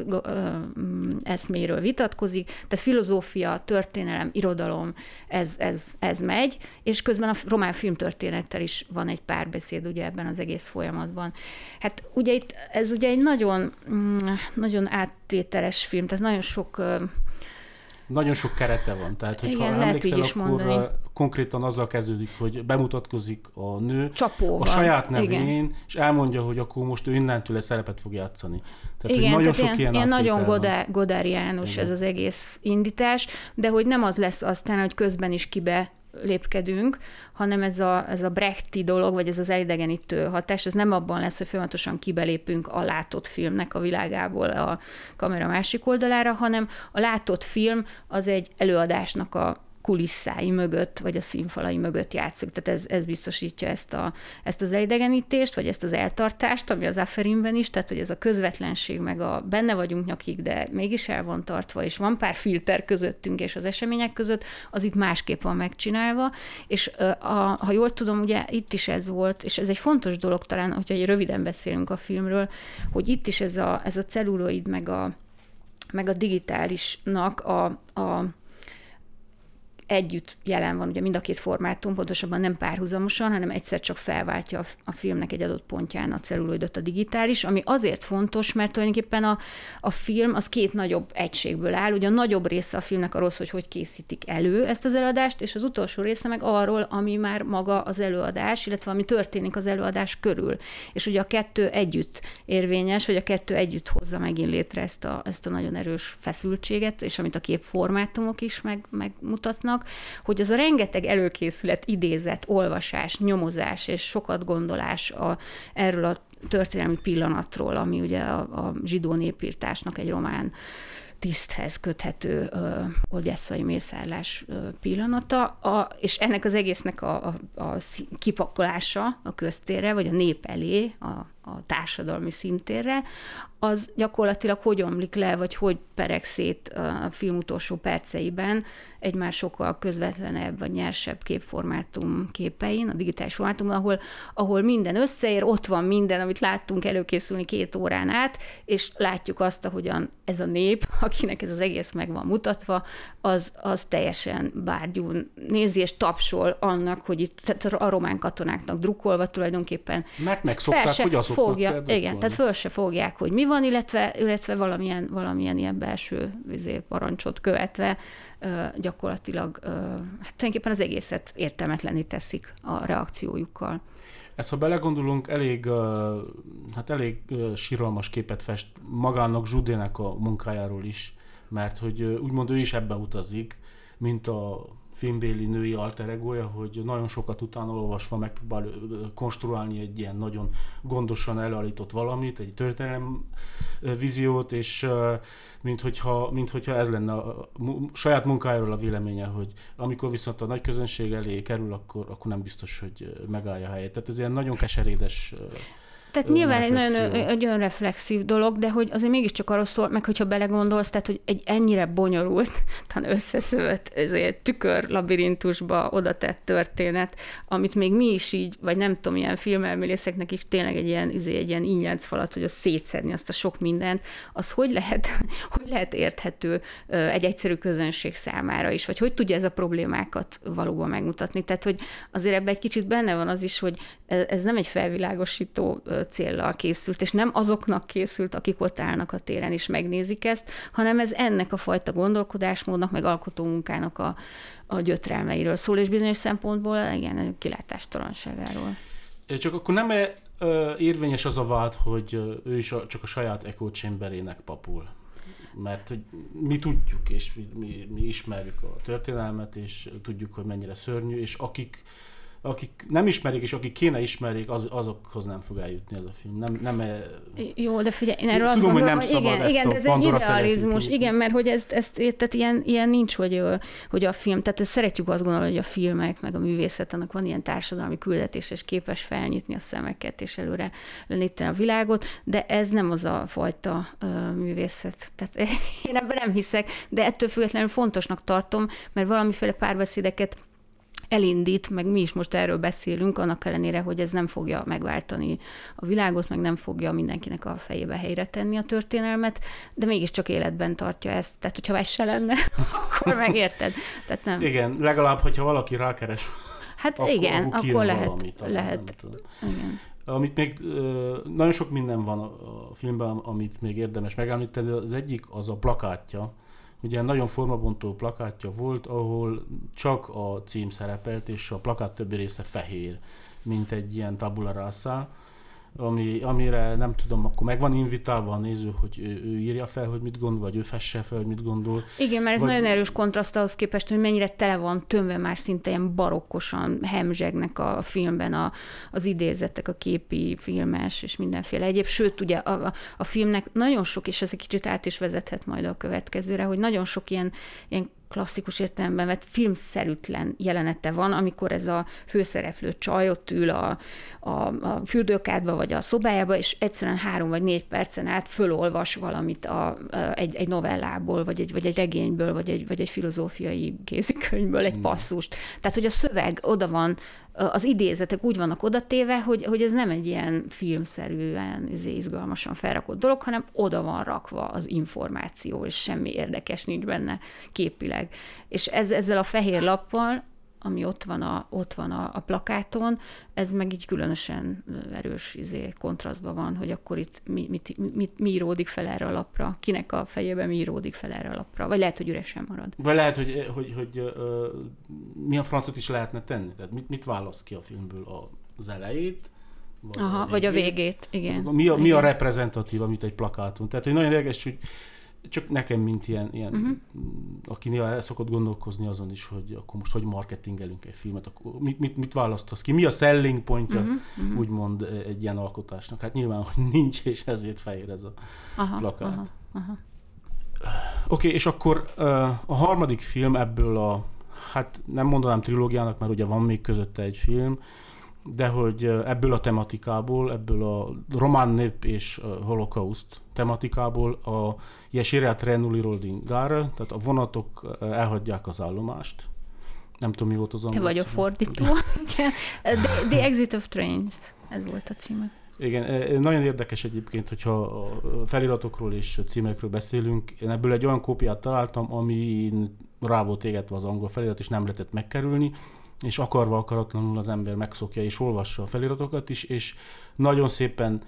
mm, eszméről vitatkozik. Tehát filozófia, történelem, irodalom, ez, ez, ez megy, és közben a román filmtörténettel is van egy párbeszéd ugye ebben az egész folyamatban. Hát ugye itt ez ugye egy nagyon, mm, nagyon áttételes film, tehát nagyon sok nagyon sok kerete van. Tehát, hogyha Igen, emlékszel, is akkor mondani. konkrétan azzal kezdődik, hogy bemutatkozik a nő Csapóval. a saját nevén, Igen. és elmondja, hogy akkor most ő innentől egy szerepet fog játszani. Tehát, Igen, nagyon tehát sok ilyen, ilyen nagyon Godár, Godáriánus ez az egész indítás, de hogy nem az lesz aztán, hogy közben is kibe lépkedünk, hanem ez a, ez a brechti dolog, vagy ez az elidegenítő hatás, ez nem abban lesz, hogy folyamatosan kibelépünk a látott filmnek a világából a kamera másik oldalára, hanem a látott film az egy előadásnak a kulisszái mögött, vagy a színfalai mögött játszik. Tehát ez, ez biztosítja ezt, a, ezt az elidegenítést, vagy ezt az eltartást, ami az Aferinben is, tehát hogy ez a közvetlenség, meg a benne vagyunk nyakig, de mégis el van tartva, és van pár filter közöttünk és az események között, az itt másképp van megcsinálva, és a, ha jól tudom, ugye itt is ez volt, és ez egy fontos dolog talán, hogyha egy röviden beszélünk a filmről, hogy itt is ez a, ez a celluloid, meg a, meg a digitálisnak a, a együtt jelen van ugye mind a két formátum, pontosabban nem párhuzamosan, hanem egyszer csak felváltja a filmnek egy adott pontján a celluloidot a digitális, ami azért fontos, mert tulajdonképpen a, a film az két nagyobb egységből áll. Ugye a nagyobb része a filmnek arról hogy hogy készítik elő ezt az előadást, és az utolsó része meg arról, ami már maga az előadás, illetve ami történik az előadás körül. És ugye a kettő együtt érvényes, vagy a kettő együtt hozza megint létre ezt a, ezt a nagyon erős feszültséget, és amit a képformátumok is meg, megmutatnak, vannak, hogy az a rengeteg előkészület, idézet, olvasás, nyomozás és sokat gondolás a, erről a történelmi pillanatról, ami ugye a, a zsidó népírtásnak egy román tiszthez köthető ö, mészárlás ö, pillanata, a, és ennek az egésznek a, a, a kipakolása a köztérre, vagy a nép elé, a, a társadalmi szintérre, az gyakorlatilag hogy omlik le, vagy hogy pereg szét a film utolsó perceiben egy már sokkal közvetlenebb, vagy nyersebb képformátum képein, a digitális formátumban, ahol, ahol minden összeér, ott van minden, amit láttunk előkészülni két órán át, és látjuk azt, ahogyan ez a nép, akinek ez az egész meg van mutatva, az, az teljesen bárgyún nézi és tapsol annak, hogy itt tehát a román katonáknak drukkolva tulajdonképpen. Mert megszokták, hogy azoknak fogja, Igen, tehát föl se fogják, hogy mi van, illetve, illetve valamilyen, valamilyen ilyen belső vizé, parancsot követve gyakorlatilag hát tulajdonképpen az egészet értelmetlenné teszik a reakciójukkal. Ezt, ha belegondolunk, elég, hát elég síralmas képet fest magának Zsudének a munkájáról is, mert hogy úgymond ő is ebbe utazik, mint a filmbéli női alter egója, hogy nagyon sokat utána olvasva megpróbál konstruálni egy ilyen nagyon gondosan előállított valamit, egy történelem víziót, és mint hogyha, mint hogyha ez lenne a, saját munkájáról a véleménye, hogy amikor viszont a nagy közönség elé kerül, akkor, akkor nem biztos, hogy megállja a helyét. Tehát ez ilyen nagyon keserédes tehát nyilván egy nagyon egy önreflexív dolog, de hogy azért mégiscsak arról szól, meg hogyha belegondolsz, tehát hogy egy ennyire bonyolult, talán összeszövött ezért tükör labirintusba oda tett történet, amit még mi is így, vagy nem tudom, ilyen filmelmélészeknek is tényleg egy ilyen, izé, egy ilyen ingyenc falat, hogy azt szétszedni azt a sok mindent, az hogy lehet, hogy lehet érthető egy egyszerű közönség számára is, vagy hogy tudja ez a problémákat valóban megmutatni. Tehát, hogy azért ebben egy kicsit benne van az is, hogy ez nem egy felvilágosító céllal készült, és nem azoknak készült, akik ott állnak a téren és megnézik ezt, hanem ez ennek a fajta gondolkodásmódnak, meg alkotómunkának a, a gyötrelmeiről szól, és bizonyos szempontból igen, kilátástalanságáról. Csak akkor nem -e érvényes az a vád, hogy ő is a, csak a saját echo chamberének papul? Mert mi tudjuk, és mi, mi, mi ismerjük a történelmet, és tudjuk, hogy mennyire szörnyű, és akik akik nem ismerik, és akik kéne ismerik, az, azokhoz nem fog eljutni ez a film. Nem, nem, e- Jó, de figyelj, én erről Tudom, azt gondolom, hogy, hogy igen, igen, de ez egy idealizmus, igen, mert hogy ezt, ezt tehát ilyen, ilyen nincs, hogy, hogy a film, tehát ezt szeretjük azt gondolni, hogy a filmek, meg a művészet, annak van ilyen társadalmi küldetés, és képes felnyitni a szemeket, és előre leníteni a világot, de ez nem az a fajta uh, művészet. Tehát én ebben nem hiszek, de ettől függetlenül fontosnak tartom, mert valamiféle párbeszédeket elindít, meg mi is most erről beszélünk, annak ellenére, hogy ez nem fogja megváltani a világot, meg nem fogja mindenkinek a fejébe helyre tenni a történelmet, de mégiscsak életben tartja ezt. Tehát, hogyha ez se lenne, akkor megérted. Tehát nem. Igen, legalább, hogyha valaki rákeres. Hát akkor, igen, akkor, akkor lehet. Valamit, lehet. Igen. Amit még nagyon sok minden van a filmben, amit még érdemes megemlíteni, az egyik az a plakátja, ugye nagyon formabontó plakátja volt, ahol csak a cím szerepelt, és a plakát többi része fehér, mint egy ilyen tabula rasa ami, amire nem tudom, akkor meg van invitálva a néző, hogy ő, ő írja fel, hogy mit gondol, vagy ő fesse fel, hogy mit gondol. Igen, mert ez vagy... nagyon erős kontraszt ahhoz képest, hogy mennyire tele van tömve már szinte ilyen barokkosan hemzsegnek a filmben a, az idézetek, a képi, filmes és mindenféle egyéb. Sőt, ugye a, a, a filmnek nagyon sok, és ez egy kicsit át is vezethet majd a következőre, hogy nagyon sok ilyen, ilyen klasszikus értelemben vett filmszerűtlen jelenete van, amikor ez a főszereplő csaj ott ül a, a, a fürdőkádba vagy a szobájába, és egyszerűen három vagy négy percen át fölolvas valamit a, a, egy, egy novellából, vagy egy, vagy egy regényből, vagy egy, vagy egy filozófiai kézikönyvből, egy passzust. Tehát, hogy a szöveg oda van az idézetek úgy vannak odatéve, hogy, hogy ez nem egy ilyen filmszerűen izé, izgalmasan felrakott dolog, hanem oda van rakva az információ, és semmi érdekes nincs benne képileg. És ez, ezzel a fehér lappal ami ott van a, ott van a, a plakáton, ez meg így különösen erős izé, kontrasztban van, hogy akkor itt mi, mit, mit, mi íródik fel erre a lapra, kinek a fejében mi íródik fel erre a lapra, vagy lehet, hogy üresen marad. Vagy lehet, hogy, hogy, hogy uh, mi a francot is lehetne tenni, tehát mit, mit választ ki a filmből az elejét, vagy, Aha, a, vagy a végét, igen. Mi a, mi a reprezentatív, amit egy plakáton. Tehát, hogy nagyon érdekes, hogy csak nekem, mint ilyen, ilyen uh-huh. aki néha el szokott gondolkozni azon is, hogy akkor most hogy marketingelünk egy filmet, akkor mit, mit, mit választasz ki? Mi a selling pontja, uh-huh. uh-huh. úgymond egy ilyen alkotásnak? Hát nyilván, hogy nincs, és ezért fehér ez a aha, plakát. Aha, aha. Oké, okay, és akkor a harmadik film ebből a, hát nem mondanám trilógiának, mert ugye van még közötte egy film, de hogy ebből a tematikából, ebből a román nép és holokauszt tematikából a Jesirát Renuli Rolding Gare, tehát a vonatok elhagyják az állomást. Nem tudom, mi volt az angol Te vagy a fordító. the, the Exit of Trains, ez volt a címe. Igen, nagyon érdekes egyébként, hogyha a feliratokról és címekről beszélünk. Én ebből egy olyan kópiát találtam, ami rá volt égetve az angol felirat, és nem lehetett megkerülni és akarva akaratlanul az ember megszokja és olvassa a feliratokat is, és nagyon szépen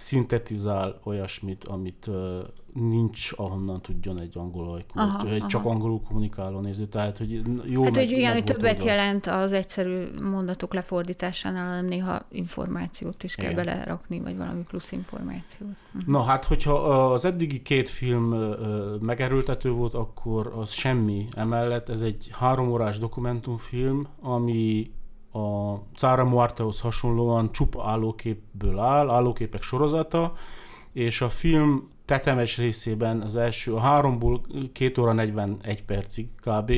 szintetizál olyasmit, amit uh, nincs, ahonnan tudjon egy angol ajkú, Aha, egy aha. csak angolul kommunikáló néző. Tehát, hogy jó Hát, meg, hogy ilyen, meg hogy többet oldva. jelent az egyszerű mondatok lefordításánál, hanem néha információt is kell Igen. belerakni, vagy valami plusz információt. Mhm. Na hát, hogyha az eddigi két film ö, ö, megerőltető volt, akkor az semmi emellett. Ez egy három órás dokumentumfilm, ami a Cára Muartehoz hasonlóan csupa állóképből áll, állóképek sorozata, és a film tetemes részében az első, a háromból 2 óra 41 percig kb.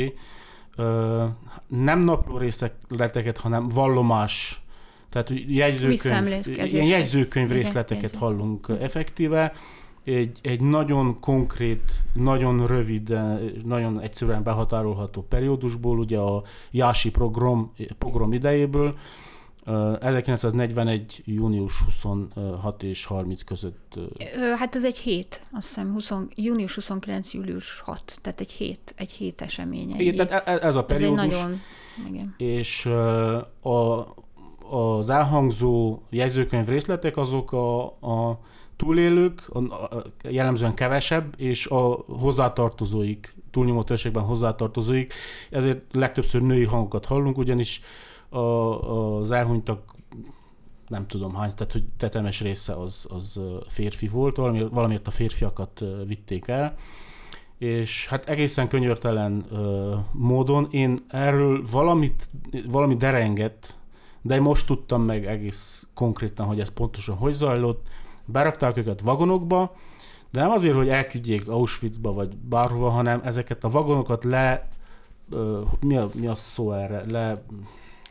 Nem napló részleteket, hanem vallomás, tehát jegyzőkönyv, ilyen jegyzőkönyv részleteket hallunk effektíve. Egy, egy nagyon konkrét, nagyon rövid, eh, nagyon egyszerűen behatárolható periódusból, ugye a Jási program, program idejéből, Ö, 1941. június 26 és 30 között Ö, Hát ez egy hét, azt hiszem, 20, június 29. július 6, tehát egy hét, egy hét esemény. Igen, tehát e- e- ez a ez egy periódus, nagyon, igen. és a, az elhangzó jegyzőkönyv részletek azok a, a túlélők, a, a, jellemzően kevesebb, és a hozzátartozóik, túlnyomó többségben hozzátartozóik, ezért legtöbbször női hangokat hallunk, ugyanis a, az elhunytak nem tudom hány, tehát hogy tetemes része az, az férfi volt, valami, valamiért a férfiakat vitték el, és hát egészen könyörtelen ö, módon én erről valamit, valami derengett, de én most tudtam meg egész konkrétan, hogy ez pontosan hogy zajlott. Berakták őket vagonokba, de nem azért, hogy elküldjék Auschwitzba vagy bárhova, hanem ezeket a vagonokat le, ö, mi, a, mi a szó erre, le,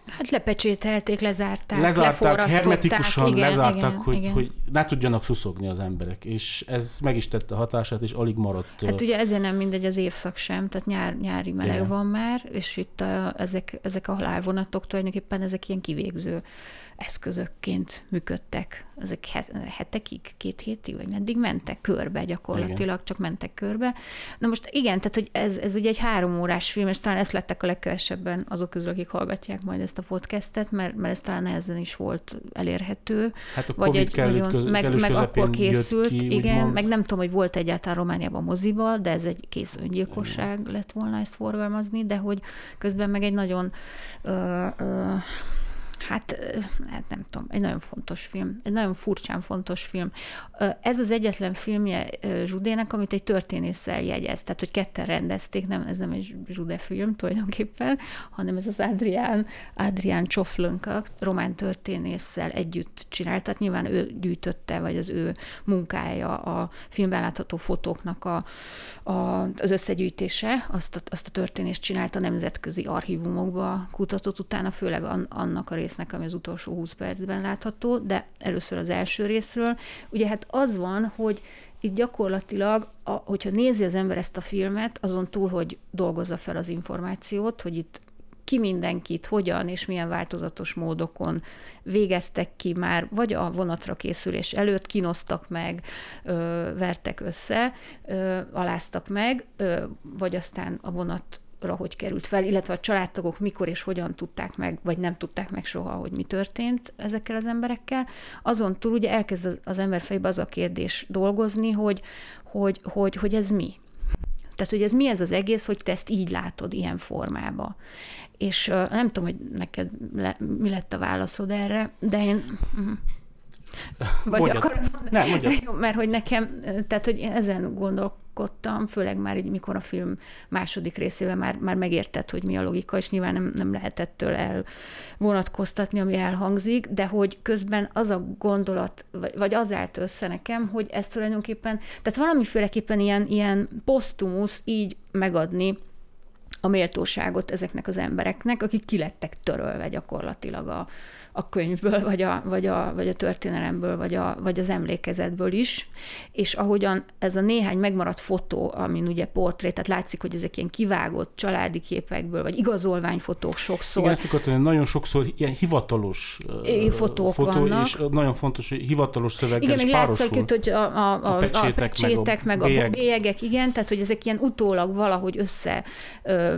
Hát lepecsételték, lezárták, lezárták, hermetikusan igen, lezárták, igen, hogy, igen. hogy ne tudjanak szuszogni az emberek, és ez meg is tette a hatását, és alig maradt. Hát ugye ezért nem mindegy az évszak sem, tehát nyár, nyári meleg Igen. van már, és itt a, ezek, ezek a halálvonatok tulajdonképpen ezek ilyen kivégző eszközökként működtek. Ezek he- hetekig, két hétig, vagy meddig mentek körbe gyakorlatilag, igen. csak mentek körbe. Na most igen, tehát hogy ez, ez ugye egy három órás film, és talán ezt lettek a legkevesebben azok közül, akik hallgatják majd ezt a podcastet, mert, mert ez talán nehezen is volt elérhető. hát a Vagy egy kellős nagyon, köz, meg, meg akkor készült, ki, igen, úgymond. meg nem tudom, hogy volt egyáltalán Romániában moziba, de ez egy kész öngyilkosság lett volna ezt forgalmazni, de hogy közben meg egy nagyon ö, ö, Hát, hát nem tudom, egy nagyon fontos film, egy nagyon furcsán fontos film. Ez az egyetlen filmje Zsudének, amit egy történésszel jegyez, tehát hogy ketten rendezték, nem, ez nem egy Zsude film tulajdonképpen, hanem ez az Adrián, Adrián Csoflönka, román történésszel együtt csinált, tehát nyilván ő gyűjtötte, vagy az ő munkája, a filmben látható fotóknak a, a, az összegyűjtése, azt a, azt a történést csinálta nemzetközi archívumokba, kutatott utána, főleg an, annak a résznek, ami az utolsó 20 percben látható, de először az első részről. Ugye hát az van, hogy itt gyakorlatilag, a, hogyha nézi az ember ezt a filmet, azon túl, hogy dolgozza fel az információt, hogy itt ki mindenkit, hogyan és milyen változatos módokon végeztek ki már, vagy a vonatra készülés előtt kínoztak meg, ö, vertek össze, ö, aláztak meg, ö, vagy aztán a vonat hogy került fel, illetve a családtagok mikor és hogyan tudták meg, vagy nem tudták meg soha, hogy mi történt ezekkel az emberekkel. Azon túl ugye elkezd az- ember fejbe az a kérdés dolgozni, hogy, hogy, hogy, hogy ez mi. Tehát, hogy ez mi ez az egész, hogy te ezt így látod ilyen formába. És uh, nem tudom, hogy neked le, mi lett a válaszod erre, de én... mhm. Vagy Mondjad. akarod Nem, mondjad. Jó, mert hogy nekem, tehát hogy ezen gondolkodtam, főleg már így, mikor a film második részével már, már megértett, hogy mi a logika, és nyilván nem, nem lehet ettől elvonatkoztatni, ami elhangzik, de hogy közben az a gondolat, vagy, vagy az állt össze nekem, hogy ez tulajdonképpen, tehát valamiféleképpen ilyen, ilyen posztumusz így megadni a méltóságot ezeknek az embereknek, akik kilettek törölve gyakorlatilag a, a könyvből, vagy a, vagy, a, vagy a történelemből, vagy, a, vagy az emlékezetből is, és ahogyan ez a néhány megmaradt fotó, amin ugye portrét, tehát látszik, hogy ezek ilyen kivágott családi képekből, vagy igazolványfotók sokszor, Igen, ezt akartam, nagyon sokszor ilyen hivatalos fotók fotó, vannak. és nagyon fontos, hogy hivatalos szöveggel Igen, még látszik, párosul. hogy a, a, a, A a pecsétek, pecsétek, meg a, meg a bélyeg. bélyegek, igen, tehát hogy ezek ilyen utólag valahogy össze ö,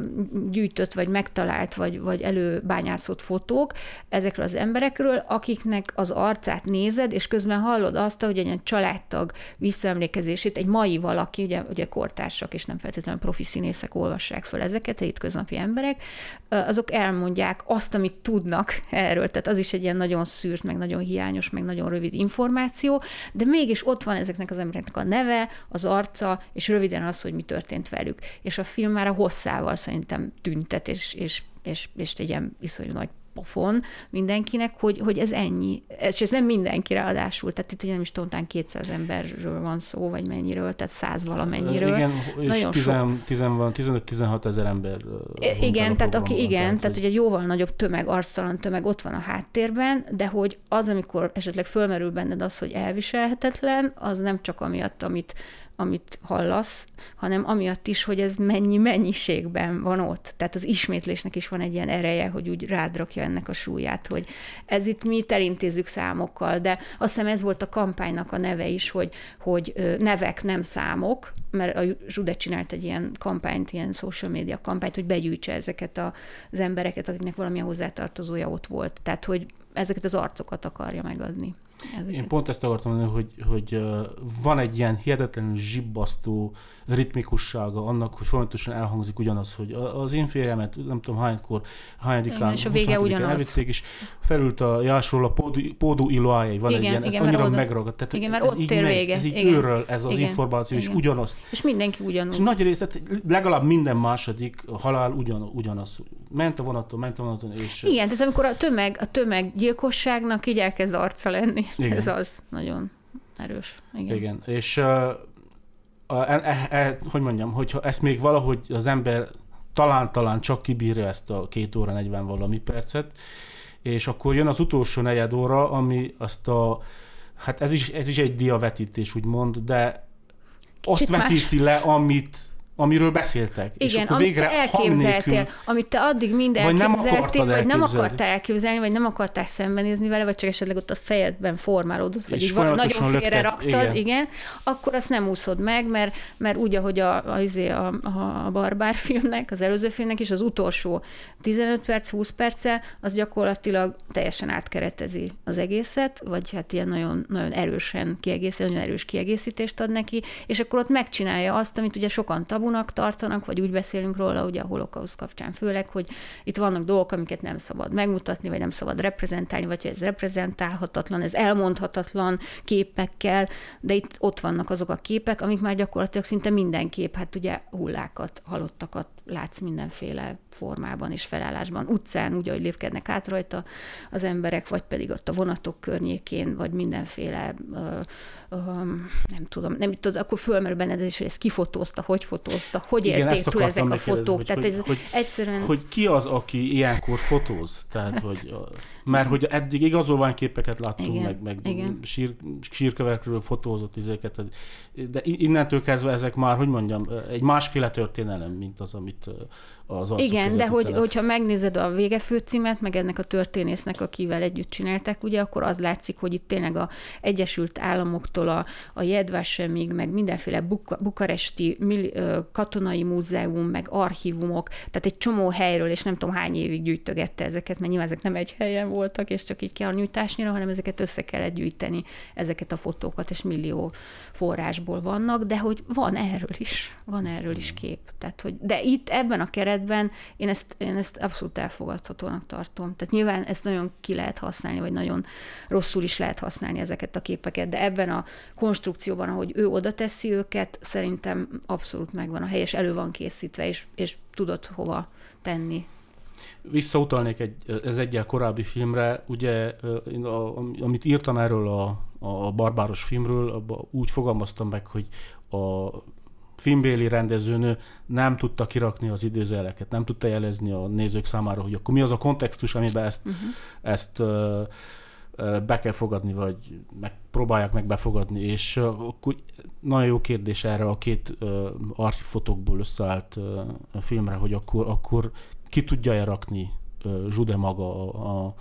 gyűjtött, vagy megtalált, vagy, vagy előbányászott fotók ezekről az emberekről, akiknek az arcát nézed, és közben hallod azt, hogy egy családtag visszaemlékezését egy mai valaki, ugye, ugye kortársak, és nem feltétlenül profi színészek olvassák föl ezeket, egy köznapi emberek, azok elmondják azt, amit tudnak erről. Tehát az is egy ilyen nagyon szűrt, meg nagyon hiányos, meg nagyon rövid információ, de mégis ott van ezeknek az embereknek a neve, az arca, és röviden az, hogy mi történt velük. És a film már a hosszával szerintem tüntet, és, és, és, és egy ilyen iszonyú nagy pofon mindenkinek, hogy, hogy ez ennyi. És ez nem mindenki ráadásul, tehát itt ugye nem is tudom, 200 emberről van szó, vagy mennyiről, tehát 100 valamennyiről. Igen, és Nagyon 10, sok. 10 van, 15-16 ezer ember. Igen, tehát aki, igen, tehát, tehát hogy egy jóval nagyobb tömeg, arctalan tömeg ott van a háttérben, de hogy az, amikor esetleg fölmerül benned az, hogy elviselhetetlen, az nem csak amiatt, amit amit hallasz, hanem amiatt is, hogy ez mennyi mennyiségben van ott. Tehát az ismétlésnek is van egy ilyen ereje, hogy úgy rádrakja ennek a súlyát, hogy ez itt mi elintézzük számokkal, de azt hiszem ez volt a kampánynak a neve is, hogy, hogy nevek nem számok, mert a Zsude csinált egy ilyen kampányt, ilyen social media kampányt, hogy begyűjtse ezeket az embereket, akiknek valamilyen hozzátartozója ott volt. Tehát, hogy ezeket az arcokat akarja megadni. Ezeket. Én pont ezt akartam mondani, hogy, hogy van egy ilyen hihetetlenül zsibbasztó ritmikussága annak, hogy folyamatosan elhangzik ugyanaz, hogy az én férjemet nem tudom hánykor, hányadikán, és a vége ugyanaz. Elvitték, és felült a jásról a Pódu, Pódu Iloájai, van igen, egy ilyen, igen, ez annyira oda, megragadt. Tehát igen, mert ez ott így ér vége. Ez így igen. őröl ez az igen, információ, igen. és ugyanaz. És mindenki ugyanaz. És nagy rész, tehát legalább minden második halál ugyan, ugyanaz. Ment a vonaton, ment a vonaton, és... Igen, tehát amikor a tömeg, a tömeg gyilkosságnak így elkezd arca lenni. Igen. Ez az nagyon erős. Igen, Igen. és uh, a, e, e, e, hogy mondjam, hogyha ezt még valahogy az ember talán-talán csak kibírja ezt a két óra 40 valami percet, és akkor jön az utolsó negyed óra, ami azt a, hát ez is, ez is egy diavetítés, úgymond, de Kicsit azt vetíti más. le, amit amiről beszéltek. Igen, és akkor amit végre te elképzeltél, nélkül, amit te addig mind elképzeltél, vagy nem akartál elképzelni, vagy nem akartál szembenézni vele, vagy csak esetleg ott a fejedben formálódott, vagy így nagyon félre raktad, igen. igen, akkor azt nem úszod meg, mert, mert úgy, ahogy a, a, izé, a, a, barbár filmnek, az előző filmnek is az utolsó 15 perc, 20 perce, az gyakorlatilag teljesen átkeretezi az egészet, vagy hát ilyen nagyon, nagyon erősen kiegészít, nagyon erős kiegészítést ad neki, és akkor ott megcsinálja azt, amit ugye sokan tab tabunak tartanak, vagy úgy beszélünk róla, ugye a holokauszt kapcsán főleg, hogy itt vannak dolgok, amiket nem szabad megmutatni, vagy nem szabad reprezentálni, vagy ez reprezentálhatatlan, ez elmondhatatlan képekkel, de itt ott vannak azok a képek, amik már gyakorlatilag szinte minden kép, hát ugye hullákat, halottakat látsz mindenféle formában és felállásban, utcán, úgy, ahogy lépkednek át rajta az emberek, vagy pedig ott a vonatok környékén, vagy mindenféle, uh, um, nem tudom, nem tudod, akkor fölmerül benned ez is, hogy ezt kifotózta, hogy fotózta, hogy Igen, élték túl ezek a fotók. Hogy, Tehát ez hogy, egyszerűen... Hogy ki az, aki ilyenkor fotóz? Tehát, hát, hogy, mert hogy eddig igazolvány képeket láttunk, igen, meg, meg igen. Sír, sírkövekről fotózott izéket, de innentől kezdve ezek már, hogy mondjam, egy másféle történelem, mint az, amit az arcok Igen, de hogy, hogyha megnézed a vége főcímet, meg ennek a történésznek, akivel együtt csinálták, ugye, akkor az látszik, hogy itt tényleg a Egyesült Államoktól a, a Jedvasemig, meg mindenféle buka, bukaresti mil, katonai múzeum, meg archívumok, tehát egy csomó helyről, és nem tudom hány évig gyűjtögette ezeket, mert nyilván ezek nem egy helyen voltak, és csak így kell nyújtásnyira, hanem ezeket össze kellett gyűjteni, ezeket a fotókat, és millió forrásból vannak, de hogy van erről is, van erről is kép. Tehát, hogy, de itt ebben a keretben én ezt, én ezt abszolút elfogadhatónak tartom. Tehát nyilván ezt nagyon ki lehet használni, vagy nagyon rosszul is lehet használni ezeket a képeket, de ebben a konstrukcióban, ahogy ő oda teszi őket, szerintem abszolút megvan a hely, és elő van készítve, és, és tudod hova tenni. Visszautalnék egy, ez egyel korábbi filmre, ugye, amit írtam erről a, a barbáros filmről, úgy fogalmaztam meg, hogy a filmbéli rendezőnő nem tudta kirakni az időzeleket, nem tudta jelezni a nézők számára, hogy akkor mi az a kontextus, amiben ezt, uh-huh. ezt be kell fogadni, vagy meg, próbálják meg befogadni, és akkor nagyon jó kérdés erre a két archivfotókból összeállt filmre, hogy akkor, akkor ki tudja-e rakni Zsude maga a, a,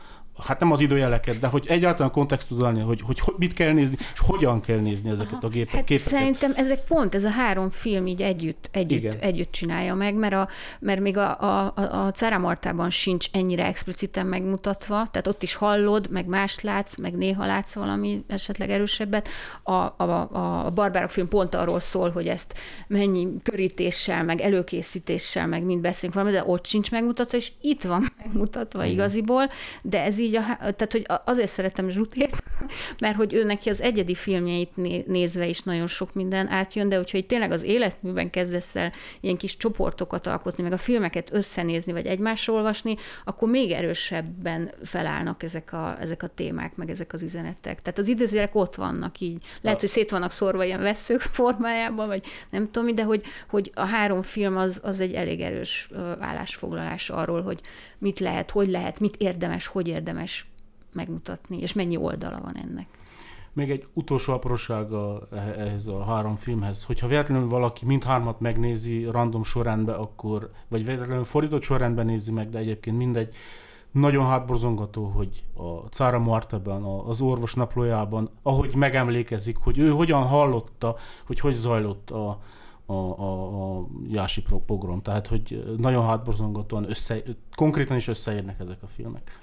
hát nem az időjeleket, de hogy egyáltalán kontextuzálni, hogy, hogy, mit kell nézni, és hogyan kell nézni ezeket Aha. a gépek, hát képeket. Szerintem ezek pont, ez a három film így együtt, együtt, együtt csinálja meg, mert, a, mert még a, a, a, a Cára Martában sincs ennyire expliciten megmutatva, tehát ott is hallod, meg mást látsz, meg néha látsz valami esetleg erősebbet. A, a, a Barbárok film pont arról szól, hogy ezt mennyi körítéssel, meg előkészítéssel, meg mind beszélünk valami, de ott sincs megmutatva, és itt van megmutatva Igen. igaziból, de ez így, a, tehát hogy azért szeretem Zsutét, mert hogy ő neki az egyedi filmjeit nézve is nagyon sok minden átjön, de hogyha tényleg az életműben kezdesz el ilyen kis csoportokat alkotni, meg a filmeket összenézni, vagy egymásról olvasni, akkor még erősebben felállnak ezek a, ezek a témák, meg ezek az üzenetek. Tehát az időzélek ott vannak így. Lehet, hogy szét vannak szorva ilyen veszők formájában, vagy nem tudom, de hogy, hogy a három film az, az egy elég erős állásfoglalás arról, hogy mit lehet, hogy lehet, mit érdemes, hogy érdemes megmutatni, és mennyi oldala van ennek. Még egy utolsó aprósága ehhez a három filmhez, hogyha véletlenül valaki mindhármat megnézi random sorrendben, akkor, vagy véletlenül fordított sorrendben nézi meg, de egyébként mindegy, nagyon hátborzongató, hogy a Cára Marteben, az orvos naplójában, ahogy megemlékezik, hogy ő hogyan hallotta, hogy hogy zajlott a, a, a, a Jási pogrom. Tehát, hogy nagyon hátborzongatóan össze, konkrétan is összeérnek ezek a filmek.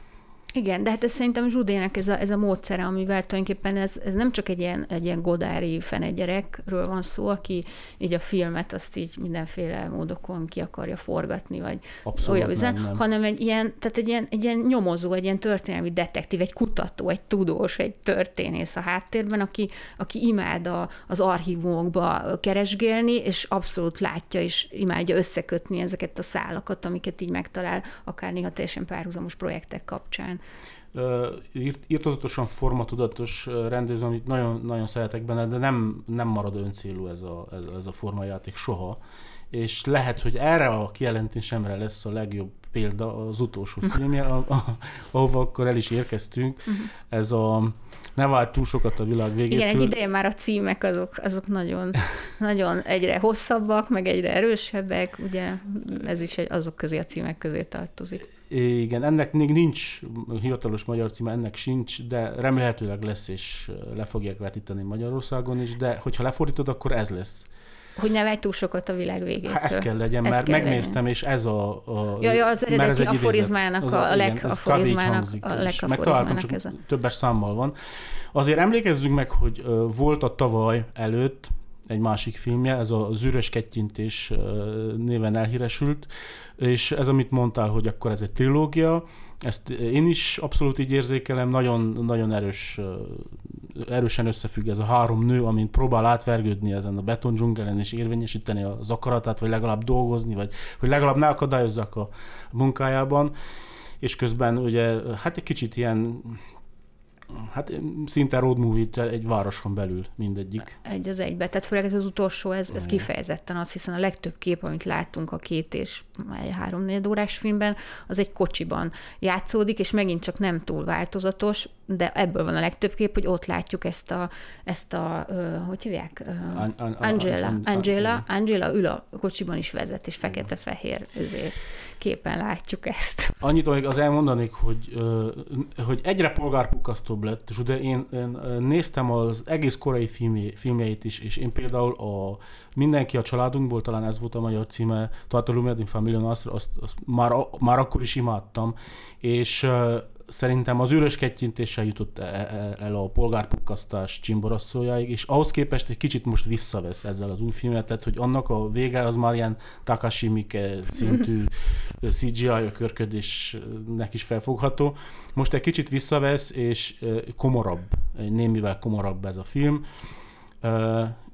Igen, de hát ez szerintem Zsudének ez a, ez a módszere, amivel tulajdonképpen ez, ez nem csak egy ilyen, egy ilyen godári fenegyerekről van szó, aki így a filmet azt így mindenféle módokon ki akarja forgatni, vagy Abszolút olyan üzen, nem. hanem egy ilyen, tehát egy ilyen, egy ilyen nyomozó, egy ilyen történelmi detektív, egy kutató, egy tudós, egy történész a háttérben, aki, aki imád a, az archívumokba keresgélni, és abszolút látja, és imádja összekötni ezeket a szálakat, amiket így megtalál, akár néha teljesen párhuzamos projektek kapcsán írt, írtozatosan formatudatos rendező, amit nagyon, nagyon szeretek benne, de nem, nem marad öncélú ez a, ez, ez a formajáték soha. És lehet, hogy erre a kijelentésemre lesz a legjobb példa az utolsó filmje, ahova akkor el is érkeztünk. Uh-huh. Ez a ne várj túl sokat a világ végétől. Igen, egy ideje már a címek azok, azok nagyon, nagyon egyre hosszabbak, meg egyre erősebbek, ugye ez is egy, azok közé a címek közé tartozik. Igen, ennek még nincs hivatalos magyar címe, ennek sincs, de remélhetőleg lesz, és le fogják vetíteni Magyarországon is, de hogyha lefordítod, akkor ez lesz. Hogy ne vegy túl sokat a világ végétől. Hát ez kell legyen, mert kell megnéztem, legyen. és ez a... a ja, ja, az eredeti aforizmának, a, a legaforizmának, a legaforizmának ez a... Többes számmal van. Azért emlékezzünk meg, hogy volt a tavaly előtt egy másik filmje, ez a Zűrös Kettyintés néven elhíresült, és ez, amit mondtál, hogy akkor ez egy trilógia, ezt én is abszolút így érzékelem, nagyon, nagyon erős, erősen összefügg ez a három nő, amin próbál átvergődni ezen a beton dzsungelen és érvényesíteni az akaratát, vagy legalább dolgozni, vagy hogy legalább ne akadályozzak a munkájában, és közben ugye hát egy kicsit ilyen Hát szinte road movie egy városon belül mindegyik. Egy az egybe. Tehát főleg ez az utolsó, ez, ez kifejezetten az, hiszen a legtöbb kép, amit látunk a két és három négy órás filmben, az egy kocsiban játszódik, és megint csak nem túl változatos, de ebből van a legtöbb kép, hogy ott látjuk ezt a, ezt a hogy hívják? An, an, Angela. An, an, Angela, Angela ül a kocsiban is vezet, és fekete-fehér ezért képen látjuk ezt. Annyit még az elmondanék, hogy, hogy egyre polgárpukasztóbb lett, de én, én néztem az egész korai filmje, filmjeit is, és én például a Mindenki a családunkból, talán ez volt a magyar címe, Tata Lumedin Family azt, azt, azt már, már akkor is imádtam, és szerintem az űrös kettyintéssel jutott e, e, el a polgárpukkasztás csimborasszójáig, és ahhoz képest egy kicsit most visszavesz ezzel az új filmet, tehát hogy annak a vége az már ilyen Takashi Miike szintű CGI körködésnek is felfogható. Most egy kicsit visszavesz, és komorabb, némivel komorabb ez a film.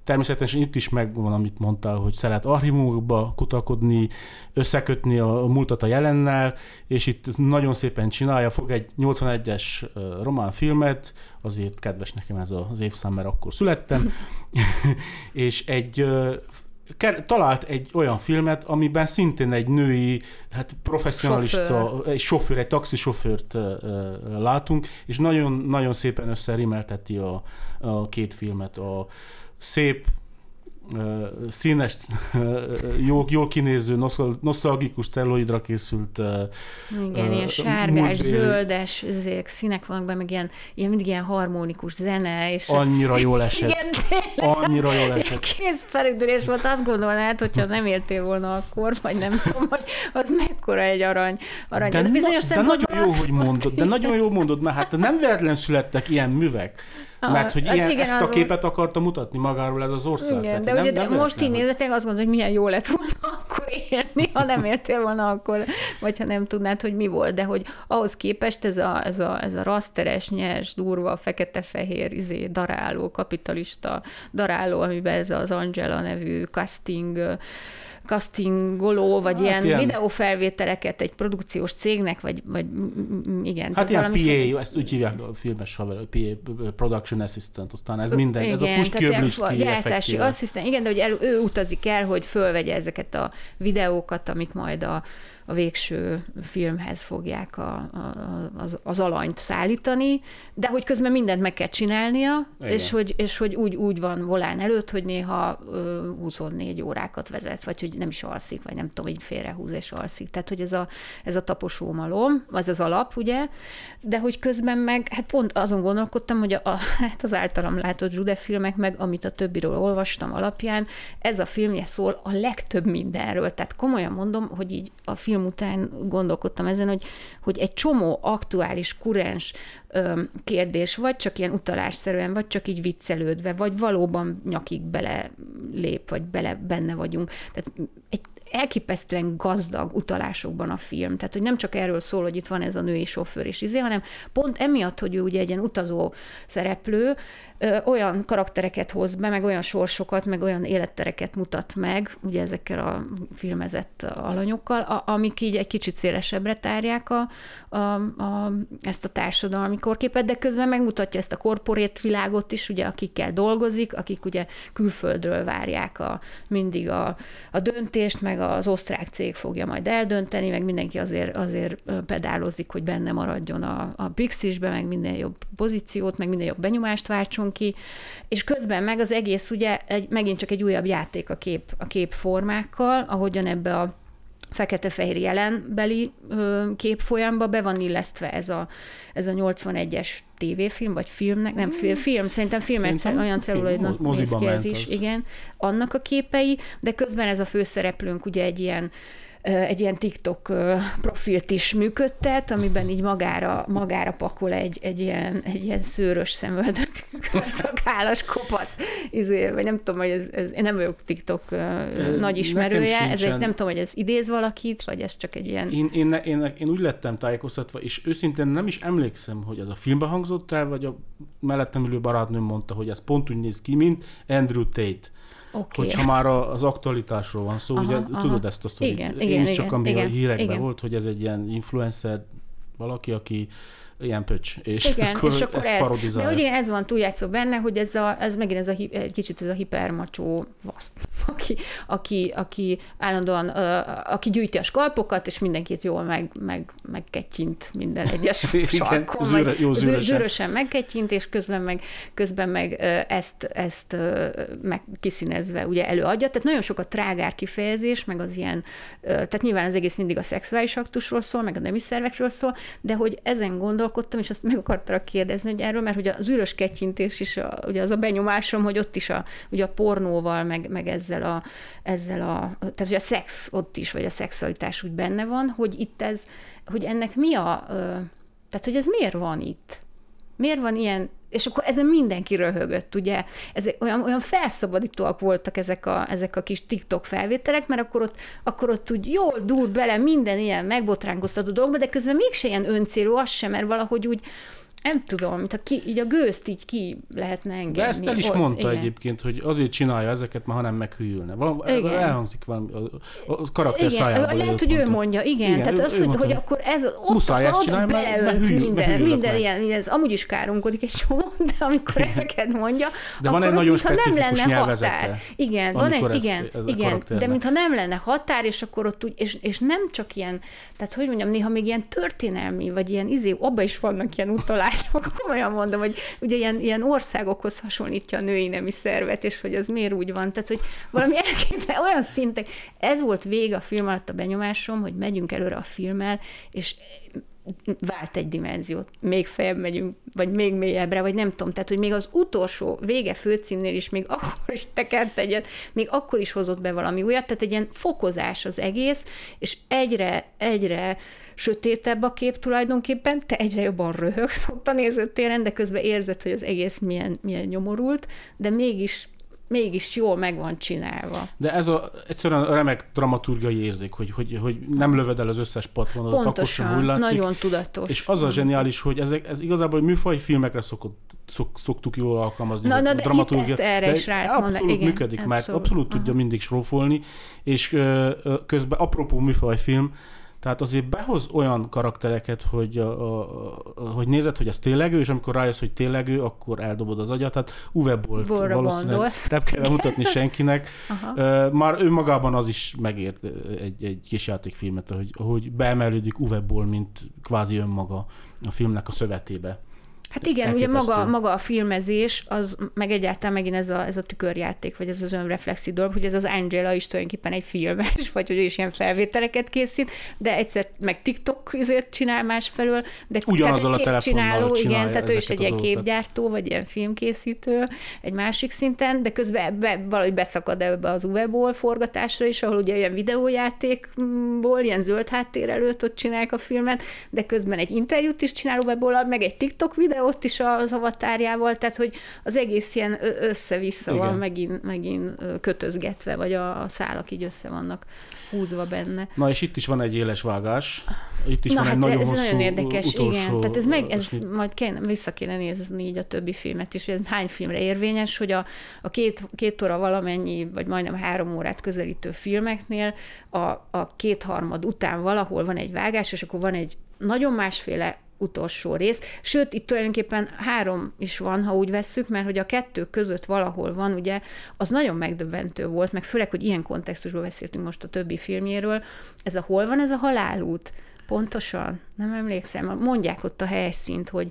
Természetesen itt is megvan, amit mondtál, hogy szeret archívumokba kutakodni, összekötni a múltat a jelennel, és itt nagyon szépen csinálja, fog egy 81-es román filmet, azért kedves nekem ez az évszám, mert akkor születtem, és egy talált egy olyan filmet, amiben szintén egy női, hát professzionalista, sofőr. egy sofőr, egy taxisofőrt uh, látunk, és nagyon, nagyon szépen összerimelteti a, a két filmet. A, szép, színes, jó, jól kinéző, nosztalgikus celluloidra készült Igen, uh, ilyen sárgás, zöldes ezek, színek vannak benne, meg ilyen, ilyen mindig ilyen harmonikus zene. És Annyira jól esett. Igen, tényleg. Annyira jól esett. Kész felüldülés volt, azt gondolnád, hogyha nem értél volna akkor, vagy nem tudom, hogy az mekkora egy arany. arany. De, de, bizonyos na, de nagyon jó, hogy mondod, de nagyon jó mondod, mert hát nem véletlen születtek ilyen művek. Mert hogy ilyen, igen, ezt a képet akarta mutatni magáról ez az ország. Igen, de nem, ugye nem most így nézetek, azt gondolod, hogy milyen jó lett volna akkor élni, ha nem értél volna akkor, vagy ha nem tudnád, hogy mi volt. De hogy ahhoz képest ez a, ez a, ez a raszteres, nyers, durva, fekete-fehér, izé, daráló, kapitalista daráló, amiben ez az Angela nevű casting castingoló, vagy hát ilyen, ilyen videófelvételeket egy produkciós cégnek, vagy, vagy igen. Hát ilyen PA, fel... ezt úgy hívják a filmes haver, PA, Production Assistant, aztán ez minden, igen, ez a Fuskjöbliski gyártási asszisztent, igen, de hogy el, ő utazik el, hogy fölvegye ezeket a videókat, amik majd a, a végső filmhez fogják a, a, az, az alanyt szállítani, de hogy közben mindent meg kell csinálnia, és hogy, és hogy úgy, úgy van volán előtt, hogy néha ö, 24 órákat vezet, vagy hogy nem is alszik, vagy nem tudom, hogy félrehúz és alszik. Tehát, hogy ez a, ez a taposómalom, az az alap, ugye, de hogy közben meg, hát pont azon gondolkodtam, hogy a, a, hát az általam látott Jude filmek, meg amit a többiről olvastam alapján, ez a filmje szól a legtöbb mindenről. Tehát komolyan mondom, hogy így a film után gondolkodtam ezen, hogy, hogy egy csomó aktuális, kurens kérdés, vagy csak ilyen utalásszerűen, vagy csak így viccelődve, vagy valóban nyakig bele lép, vagy bele benne vagyunk. Tehát egy elképesztően gazdag utalásokban a film. Tehát, hogy nem csak erről szól, hogy itt van ez a női sofőr és izé, hanem pont emiatt, hogy ő ugye egy ilyen utazó szereplő, ö, olyan karaktereket hoz be, meg olyan sorsokat, meg olyan élettereket mutat meg, ugye ezekkel a filmezett alanyokkal, a, amik így egy kicsit szélesebbre tárják a, a, a, ezt a társadalmi korképet, de közben megmutatja ezt a korporét világot is, ugye, akikkel dolgozik, akik ugye külföldről várják a, mindig a, a döntést, meg az osztrák cég fogja majd eldönteni, meg mindenki azért, azért pedálozik, hogy benne maradjon a, a Pixisbe, meg minden jobb pozíciót, meg minden jobb benyomást váltson ki, és közben meg az egész ugye egy, megint csak egy újabb játék a kép, a képformákkal, ahogyan ebbe a fekete-fehér jelenbeli képfolyamba be van illesztve ez a, ez a 81-es tévéfilm, vagy filmnek, nem film, film szerintem film szerintem olyan celluloidnak néz ki ez is, igen, annak a képei, de közben ez a főszereplőnk ugye egy ilyen egy ilyen TikTok profilt is működtet, amiben így magára, magára pakol egy, egy, ilyen, egy ilyen szőrös szemöldök, szakállas kopasz, izé, vagy nem tudom, hogy ez, ez, én nem vagyok TikTok uh, nagy ismerője, ez egy, nem tudom, hogy ez idéz valakit, vagy ez csak egy ilyen... Én, én, én, én úgy lettem tájékoztatva, és őszintén nem is emlékszem, hogy ez a filmbe hangzott el, vagy a mellettem ülő barátnőm mondta, hogy ez pont úgy néz ki, mint Andrew Tate. Okay. Hogyha már az aktualitásról van szó, aha, ugye aha. tudod ezt a sztorit. Igen, Én igen, is csak igen, ami igen, a hírekben igen. volt, hogy ez egy ilyen influencer valaki, aki ilyen pöcs, és igen, akkor, és akkor ezt ez. De ugye ez van túljátszó benne, hogy ez, a, ez megint ez a, egy kicsit ez a hipermacsó vasz, aki, aki, aki állandóan, uh, aki gyűjti a skalpokat, és mindenkit jól meg, meg, megketyint minden egyes sarkon, zűre, jó, zűrösen. zűrösen megketyint, és közben meg, közben meg ezt, ezt meg kiszínezve ugye előadja. Tehát nagyon sok a trágár kifejezés, meg az ilyen, tehát nyilván az egész mindig a szexuális aktusról szól, meg a nemi szervekről szól, de hogy ezen gondol gondolkodtam, és azt meg akartam kérdezni hogy erről, mert hogy az űrös ketyintés is, a, ugye az a benyomásom, hogy ott is a, ugye a pornóval, meg, meg ezzel, a, ezzel a, tehát hogy a szex ott is, vagy a szexualitás úgy benne van, hogy itt ez, hogy ennek mi a, tehát hogy ez miért van itt? Miért van ilyen, és akkor ezen mindenki röhögött, ugye? Ezek olyan, olyan felszabadítóak voltak ezek a, ezek a kis TikTok felvételek, mert akkor ott, akkor ott úgy jól dur bele minden ilyen megbotránkoztató dolgba, de közben mégse ilyen öncélú az sem, mert valahogy úgy, nem tudom, mint ki, így a gőzt így ki lehetne engedni. De ezt el is ott, mondta igen. egyébként, hogy azért csinálja ezeket, mert ha nem meghűlne. Val- igen. Elhangzik valami, a, a karakter igen. szájából. Lehet, hogy mondta. ő mondja, igen. igen Tehát ő, az, ő hogy, hogy akkor ez ott, Muszáj ott csinálni, beleönt minden, minden, minden ilyen, ez amúgy is káromkodik egy csomó, de amikor igen. ezeket mondja, de van egy nagyon nem lenne határ. Igen, van egy, ez, igen, ez igen, de mintha nem lenne határ, és akkor ott úgy, és, és nem csak ilyen, tehát hogy mondjam, néha még ilyen történelmi, vagy ilyen izé, abba is vannak ilyen utalások, komolyan mondom, hogy ugye ilyen, ilyen országokhoz hasonlítja a női nemi szervet, és hogy az miért úgy van. Tehát, hogy valami elképzel, olyan szinten, ez volt vége a film alatt a benyomásom, hogy megyünk előre a filmmel, és vált egy dimenziót, még feljebb megyünk, vagy még mélyebbre, vagy nem tudom, tehát, hogy még az utolsó vége főcímnél is még akkor is tekert egyet, még akkor is hozott be valami újat, tehát egy ilyen fokozás az egész, és egyre, egyre sötétebb a kép tulajdonképpen, te egyre jobban röhögsz ott a nézőtéren, de közben érzed, hogy az egész milyen, milyen nyomorult, de mégis mégis jól meg van csinálva. De ez a, egyszerűen remek dramaturgiai érzék, hogy, hogy, hogy nem löved el az összes patronodat, Pontosan, akkor sem látszik. nagyon tudatos. És az a zseniális, hogy ezek, ez igazából műfaj filmekre szokott, szok, szoktuk jól alkalmazni. Na, na de itt ezt erre is rá Abszolút igen, működik, abszolút. mert abszolút tudja Aha. mindig srófolni, és közben apropó műfajfilm, tehát azért behoz olyan karaktereket, hogy, a, a, hogy nézed, hogy ez tényleg ő, és amikor rájössz, hogy tényleg ő, akkor eldobod az agyat. Tehát Uwe Boll valószínűleg nem kell mutatni senkinek. Aha. Már önmagában az is megért egy, egy kis játékfilmet, hogy, hogy beemelődik Uwe Boll, mint kvázi önmaga a filmnek a szövetébe. Hát igen, ugye maga, maga a filmezés, az meg egyáltalán megint ez a, ez a tükörjáték, vagy ez az önreflexi dolog, hogy ez az Angela is tulajdonképpen egy filmes, vagy hogy ő is ilyen felvételeket készít, de egyszer meg TikTok izért csinál másfelől, de Ugyanazzal tehát egy képcsináló, igen, tehát ő is egy ilyen képgyártó, vagy ilyen filmkészítő egy másik szinten, de közben ebbe, valahogy beszakad ebbe az UV-ból forgatásra is, ahol ugye ilyen videójátékból, ilyen zöld háttér előtt ott csinálják a filmet, de közben egy interjút is csinál UV-ból, meg egy TikTok videó, ott is az avatárjával, tehát hogy az egész ilyen össze-vissza Igen. van megint, megint kötözgetve, vagy a, a szálak így össze vannak húzva benne. Na és itt is van egy éles vágás. Itt is Na, van hát egy nagyon ez hosszú nagyon érdekes, igen. Tehát ez meg, ez majd kéne, vissza kéne nézni így a többi filmet is, hogy ez hány filmre érvényes, hogy a, a két, két óra valamennyi, vagy majdnem három órát közelítő filmeknél a, a kétharmad után valahol van egy vágás, és akkor van egy nagyon másféle utolsó rész. Sőt, itt tulajdonképpen három is van, ha úgy vesszük, mert hogy a kettő között valahol van, ugye, az nagyon megdöbbentő volt, meg főleg, hogy ilyen kontextusban beszéltünk most a többi filmjéről. Ez a hol van ez a halálút? Pontosan, nem emlékszem. Mondják ott a helyszínt, hogy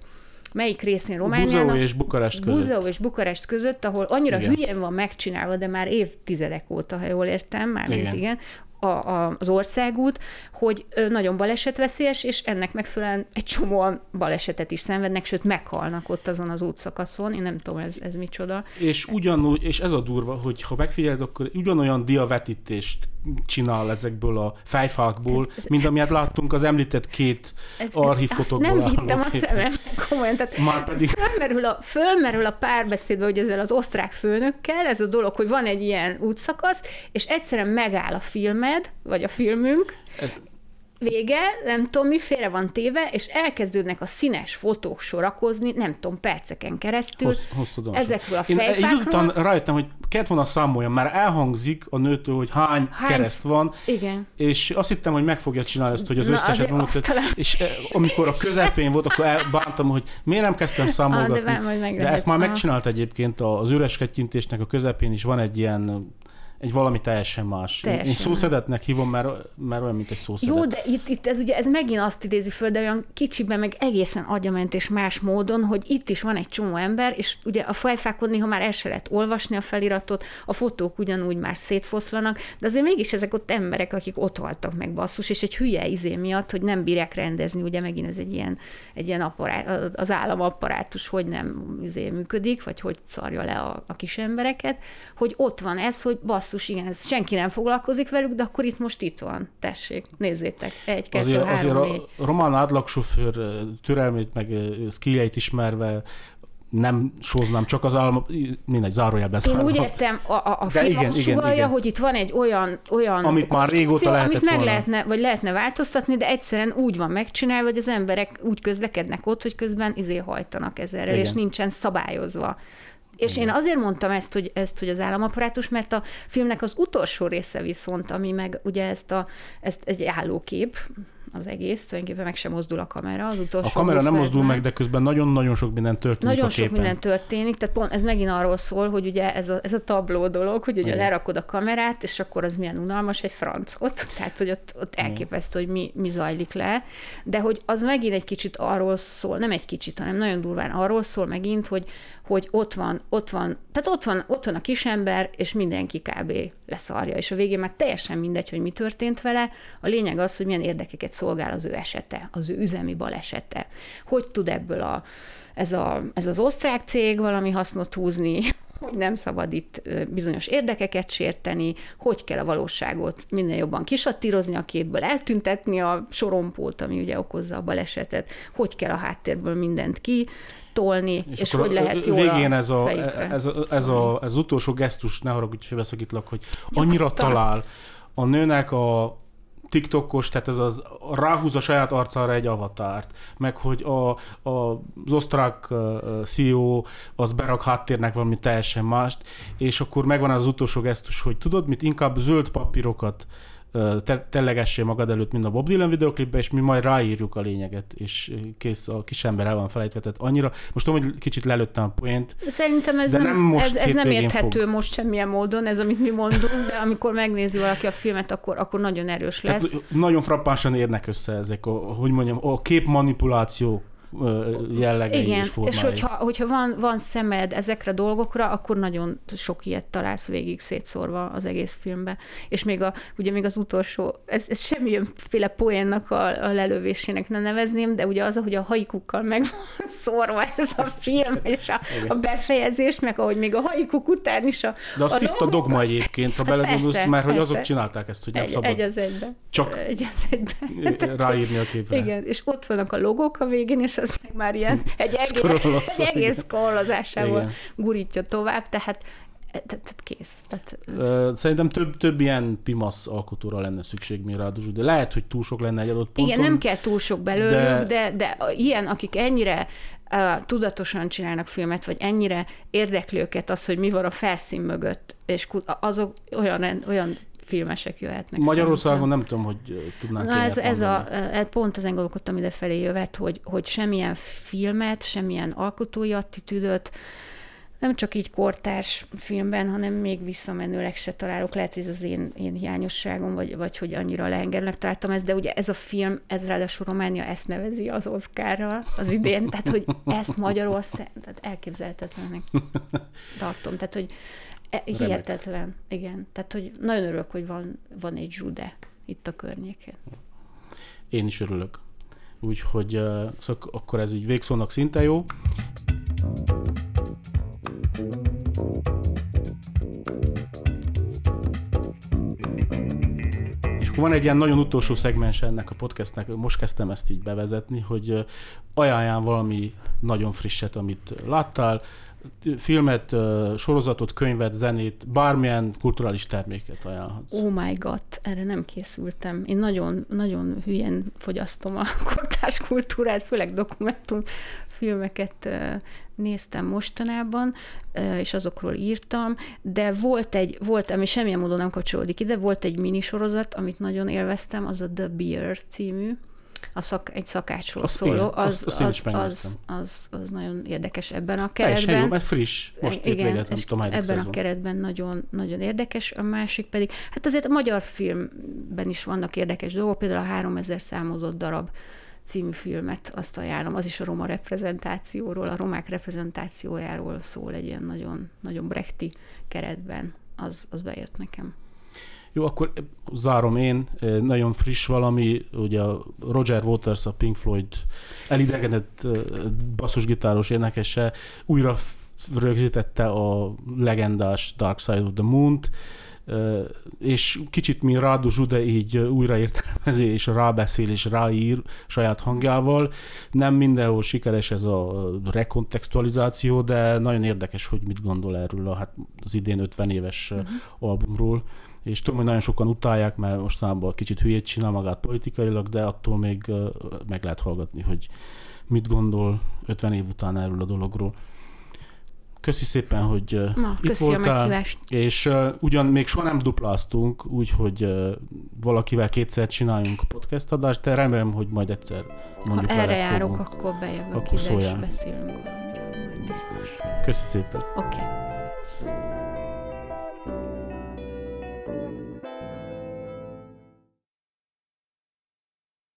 melyik részén Romániának. Buzau és Bukarest között. Buzau és Bukarest között, ahol annyira igen. hülyen van megcsinálva, de már évtizedek óta, ha jól értem, már igen. igen, a, a, az országút, hogy nagyon balesetveszélyes, és ennek megfelelően egy csomóan balesetet is szenvednek, sőt meghalnak ott azon az útszakaszon. Én nem tudom, ez, ez micsoda. És ugyanúgy, és ez a durva, hogy ha megfigyeled, akkor ugyanolyan diavetítést csinál ezekből a fejfákból, ez, mint amilyet láttunk az említett két archívfotokból. Nem hittem a szemem, komolyan. Tehát Már pedig... fölmerül, a, fölmerül a párbeszédbe, hogy ezzel az osztrák főnökkel, ez a dolog, hogy van egy ilyen útszakasz, és egyszerűen megáll a filmed, vagy a filmünk, vége, nem tudom mi, félre van téve, és elkezdődnek a színes fotók sorakozni, nem tudom, perceken keresztül. Hossz, hosszú ezekről a fejfákról. Én után rájöttem, hogy kellett volna számoljam, már elhangzik a nőtől, hogy hány, hány kereszt van. Igen. És azt hittem, hogy meg fogja csinálni ezt, hogy az összeset mutat. És eh, amikor a közepén volt, akkor elbántam, hogy miért nem kezdtem számolgatni. Ah, de, de ezt már megcsinált egyébként az üres a közepén is van egy ilyen egy valami teljesen más. Teljesen Én szószedetnek hívom, mert, mert olyan, mint egy szószedet. Jó, de itt, itt ez ugye ez megint azt idézi föl, de olyan kicsiben, meg egészen agyament és más módon, hogy itt is van egy csomó ember, és ugye a fejfákon néha már el se lehet olvasni a feliratot, a fotók ugyanúgy már szétfoszlanak, de azért mégis ezek ott emberek, akik ott haltak meg basszus, és egy hülye izé miatt, hogy nem bírják rendezni, ugye megint ez egy ilyen, egy ilyen apparát, az államapparátus hogy nem izé működik, vagy hogy szarja le a, a kis embereket, hogy ott van ez, hogy basszus, basszus, igen, ez senki nem foglalkozik velük, de akkor itt most itt van. Tessék, nézzétek. Egy, kettő, azért, három, azért négy. a román átlagsofőr türelmét, meg skilljeit ismerve nem sóznám, csak az állam, mindegy, zárójelben Én úgy értem, a, a, a film igen, sugalja, igen. hogy itt van egy olyan, olyan amit már régóta amit meg volna. lehetne, vagy lehetne változtatni, de egyszerűen úgy van megcsinálva, hogy az emberek úgy közlekednek ott, hogy közben izé hajtanak ezerrel, igen. és nincsen szabályozva. És én azért mondtam ezt, hogy, ezt, hogy az államaparátus, mert a filmnek az utolsó része viszont, ami meg ugye ezt, a, ezt egy állókép, az egész, tulajdonképpen meg sem mozdul a kamera. Az utolsó a kamera nem mozdul meg, de közben nagyon-nagyon sok minden történik Nagyon a sok képen. minden történik, tehát pont ez megint arról szól, hogy ugye ez a, ez a tabló dolog, hogy ugye Igen. lerakod a kamerát, és akkor az milyen unalmas egy francot, tehát hogy ott, ott elképesztő, hogy mi, mi zajlik le, de hogy az megint egy kicsit arról szól, nem egy kicsit, hanem nagyon durván arról szól megint, hogy, hogy ott van, ott van, tehát ott van, ott van a kisember, és mindenki kb. leszarja, és a végén már teljesen mindegy, hogy mi történt vele, a lényeg az, hogy milyen érdekeket szolgál az ő esete, az ő üzemi balesete. Hogy tud ebből a, ez, a, ez az osztrák cég valami hasznot húzni, hogy nem szabad itt bizonyos érdekeket sérteni, hogy kell a valóságot minél jobban kisattírozni a képből, eltüntetni a sorompót, ami ugye okozza a balesetet, hogy kell a háttérből mindent ki, tolni, és, és hogy lehet jól végén a ez a, ez, a, ez, a, ez az utolsó gesztus, ne haragudj, hogy hogy annyira Nyugodtan. talál a nőnek a TikTokos, tehát ez az ráhúz a saját arcára egy avatárt, meg hogy a, a, az osztrák CEO az berak háttérnek valami teljesen mást, és akkor megvan az utolsó gesztus, hogy tudod mit, inkább zöld papírokat te, tellegessél magad előtt, mint a Bob Dylan videoklipbe, és mi majd ráírjuk a lényeget, és kész, a kis ember el van felejtve. Tehát annyira, most tudom, hogy kicsit lelőttem a poént, Szerintem ez nem, nem most ez, ez nem érthető fog. most semmilyen módon, ez amit mi mondunk, de amikor megnézi valaki a filmet, akkor, akkor nagyon erős lesz. Tehát nagyon frappánsan érnek össze ezek a, hogy mondjam, a képmanipuláció ö, jellegei Igen, és és formái. hogyha, hogyha van, van szemed ezekre a dolgokra, akkor nagyon sok ilyet találsz végig szétszórva az egész filmbe. És még, a, ugye még az utolsó, ez, ez semmilyenféle poénnak a, a lelövésének ne nevezném, de ugye az, hogy a haikukkal meg van szórva ez a film, és a, a befejezés, meg ahogy még a haikuk után is a De az a tiszta logókat- dogma egyébként, ha Hát belegondolsz, mert hogy persze. azok csinálták ezt, hogy nem egy, szabad egy az egyben. csak Egy az. Tehát, ráírni a képre. Igen, és ott vannak a logók a végén, és az meg már ilyen egy egész, egy egész scrollozásával gurítja tovább, tehát, tehát, kész. Tehát ez, Szerintem több, több ilyen pimasz alkotóra lenne szükség, mi ráadásul, de lehet, hogy túl sok lenne egy adott ponton. igen, nem kell túl sok belőlük, de- de, de, ilyen, akik ennyire uh, tudatosan csinálnak filmet, vagy ennyire érdekli őket az, hogy mi van a felszín mögött, és azok olyan, olyan filmesek jöhetnek. Magyarországon szerintem. nem tudom, hogy tudnánk Na ez, ez a, mondani. e, pont ezen gondolkodtam ide felé jövet, hogy, hogy semmilyen filmet, semmilyen alkotói attitűdöt, nem csak így kortárs filmben, hanem még visszamenőleg se találok. Lehet, hogy ez az én, én hiányosságom, vagy, vagy hogy annyira leengednek találtam ezt, de ugye ez a film, ez ráadásul Románia ezt nevezi az Oscarra az idén, tehát hogy ezt Magyarország, tehát elképzelhetetlennek tartom. Tehát, hogy e- hihetetlen, igen. Tehát, hogy nagyon örülök, hogy van, van egy zsude itt a környéken. Én is örülök. Úgyhogy szóval akkor ez így végszónak szinte jó. És akkor van egy ilyen nagyon utolsó szegmens ennek a podcastnek, most kezdtem ezt így bevezetni, hogy ajánljál valami nagyon frisset, amit láttál, filmet, sorozatot, könyvet, zenét, bármilyen kulturális terméket ajánlhatsz. Oh my god, erre nem készültem. Én nagyon, nagyon hülyen fogyasztom a kortárs kultúrát, főleg dokumentum filmeket néztem mostanában, és azokról írtam, de volt egy, volt, ami semmilyen módon nem kapcsolódik ide, volt egy minisorozat, amit nagyon élveztem, az a The Beer című, a szak, egy szakácsról Azt szóló, az, azt- azt az, az, az, az nagyon érdekes ebben a Teljesen keretben. jó, mert friss. Most Igen, véget, nem tudom, ebben szezon. a keretben nagyon, nagyon érdekes, a másik pedig, hát azért a magyar filmben is vannak érdekes dolgok, például a 3000 számozott darab című filmet, azt ajánlom, az is a roma reprezentációról, a romák reprezentációjáról szól egy ilyen nagyon, nagyon brechti keretben, az, az bejött nekem. Jó, akkor zárom én. Nagyon friss valami, ugye Roger Waters, a Pink Floyd elidegenedett eh, basszusgitáros énekese újra rögzítette a legendás Dark Side of the Moon-t, és kicsit mi Rádu Zsude így újra értelmezi, és rábeszél, és ráír saját hangjával. Nem mindenhol sikeres ez a rekontextualizáció, de nagyon érdekes, hogy mit gondol erről a, hát az idén 50 éves uh-huh. albumról és tudom, hogy nagyon sokan utálják, mert mostanában kicsit hülyét csinál magát politikailag, de attól még meg lehet hallgatni, hogy mit gondol 50 év után erről a dologról. Köszi szépen, hogy Na, itt köszi a voltál, meghívást. és uh, ugyan még soha nem dupláztunk, úgyhogy uh, valakivel kétszer csináljunk podcast adást, de remélem, hogy majd egyszer mondjuk Ha erre járok, fogunk. akkor bejövök Akkor ide, és szóljál. beszélünk valamiről, majd biztos. Köszi szépen. Oké. Okay.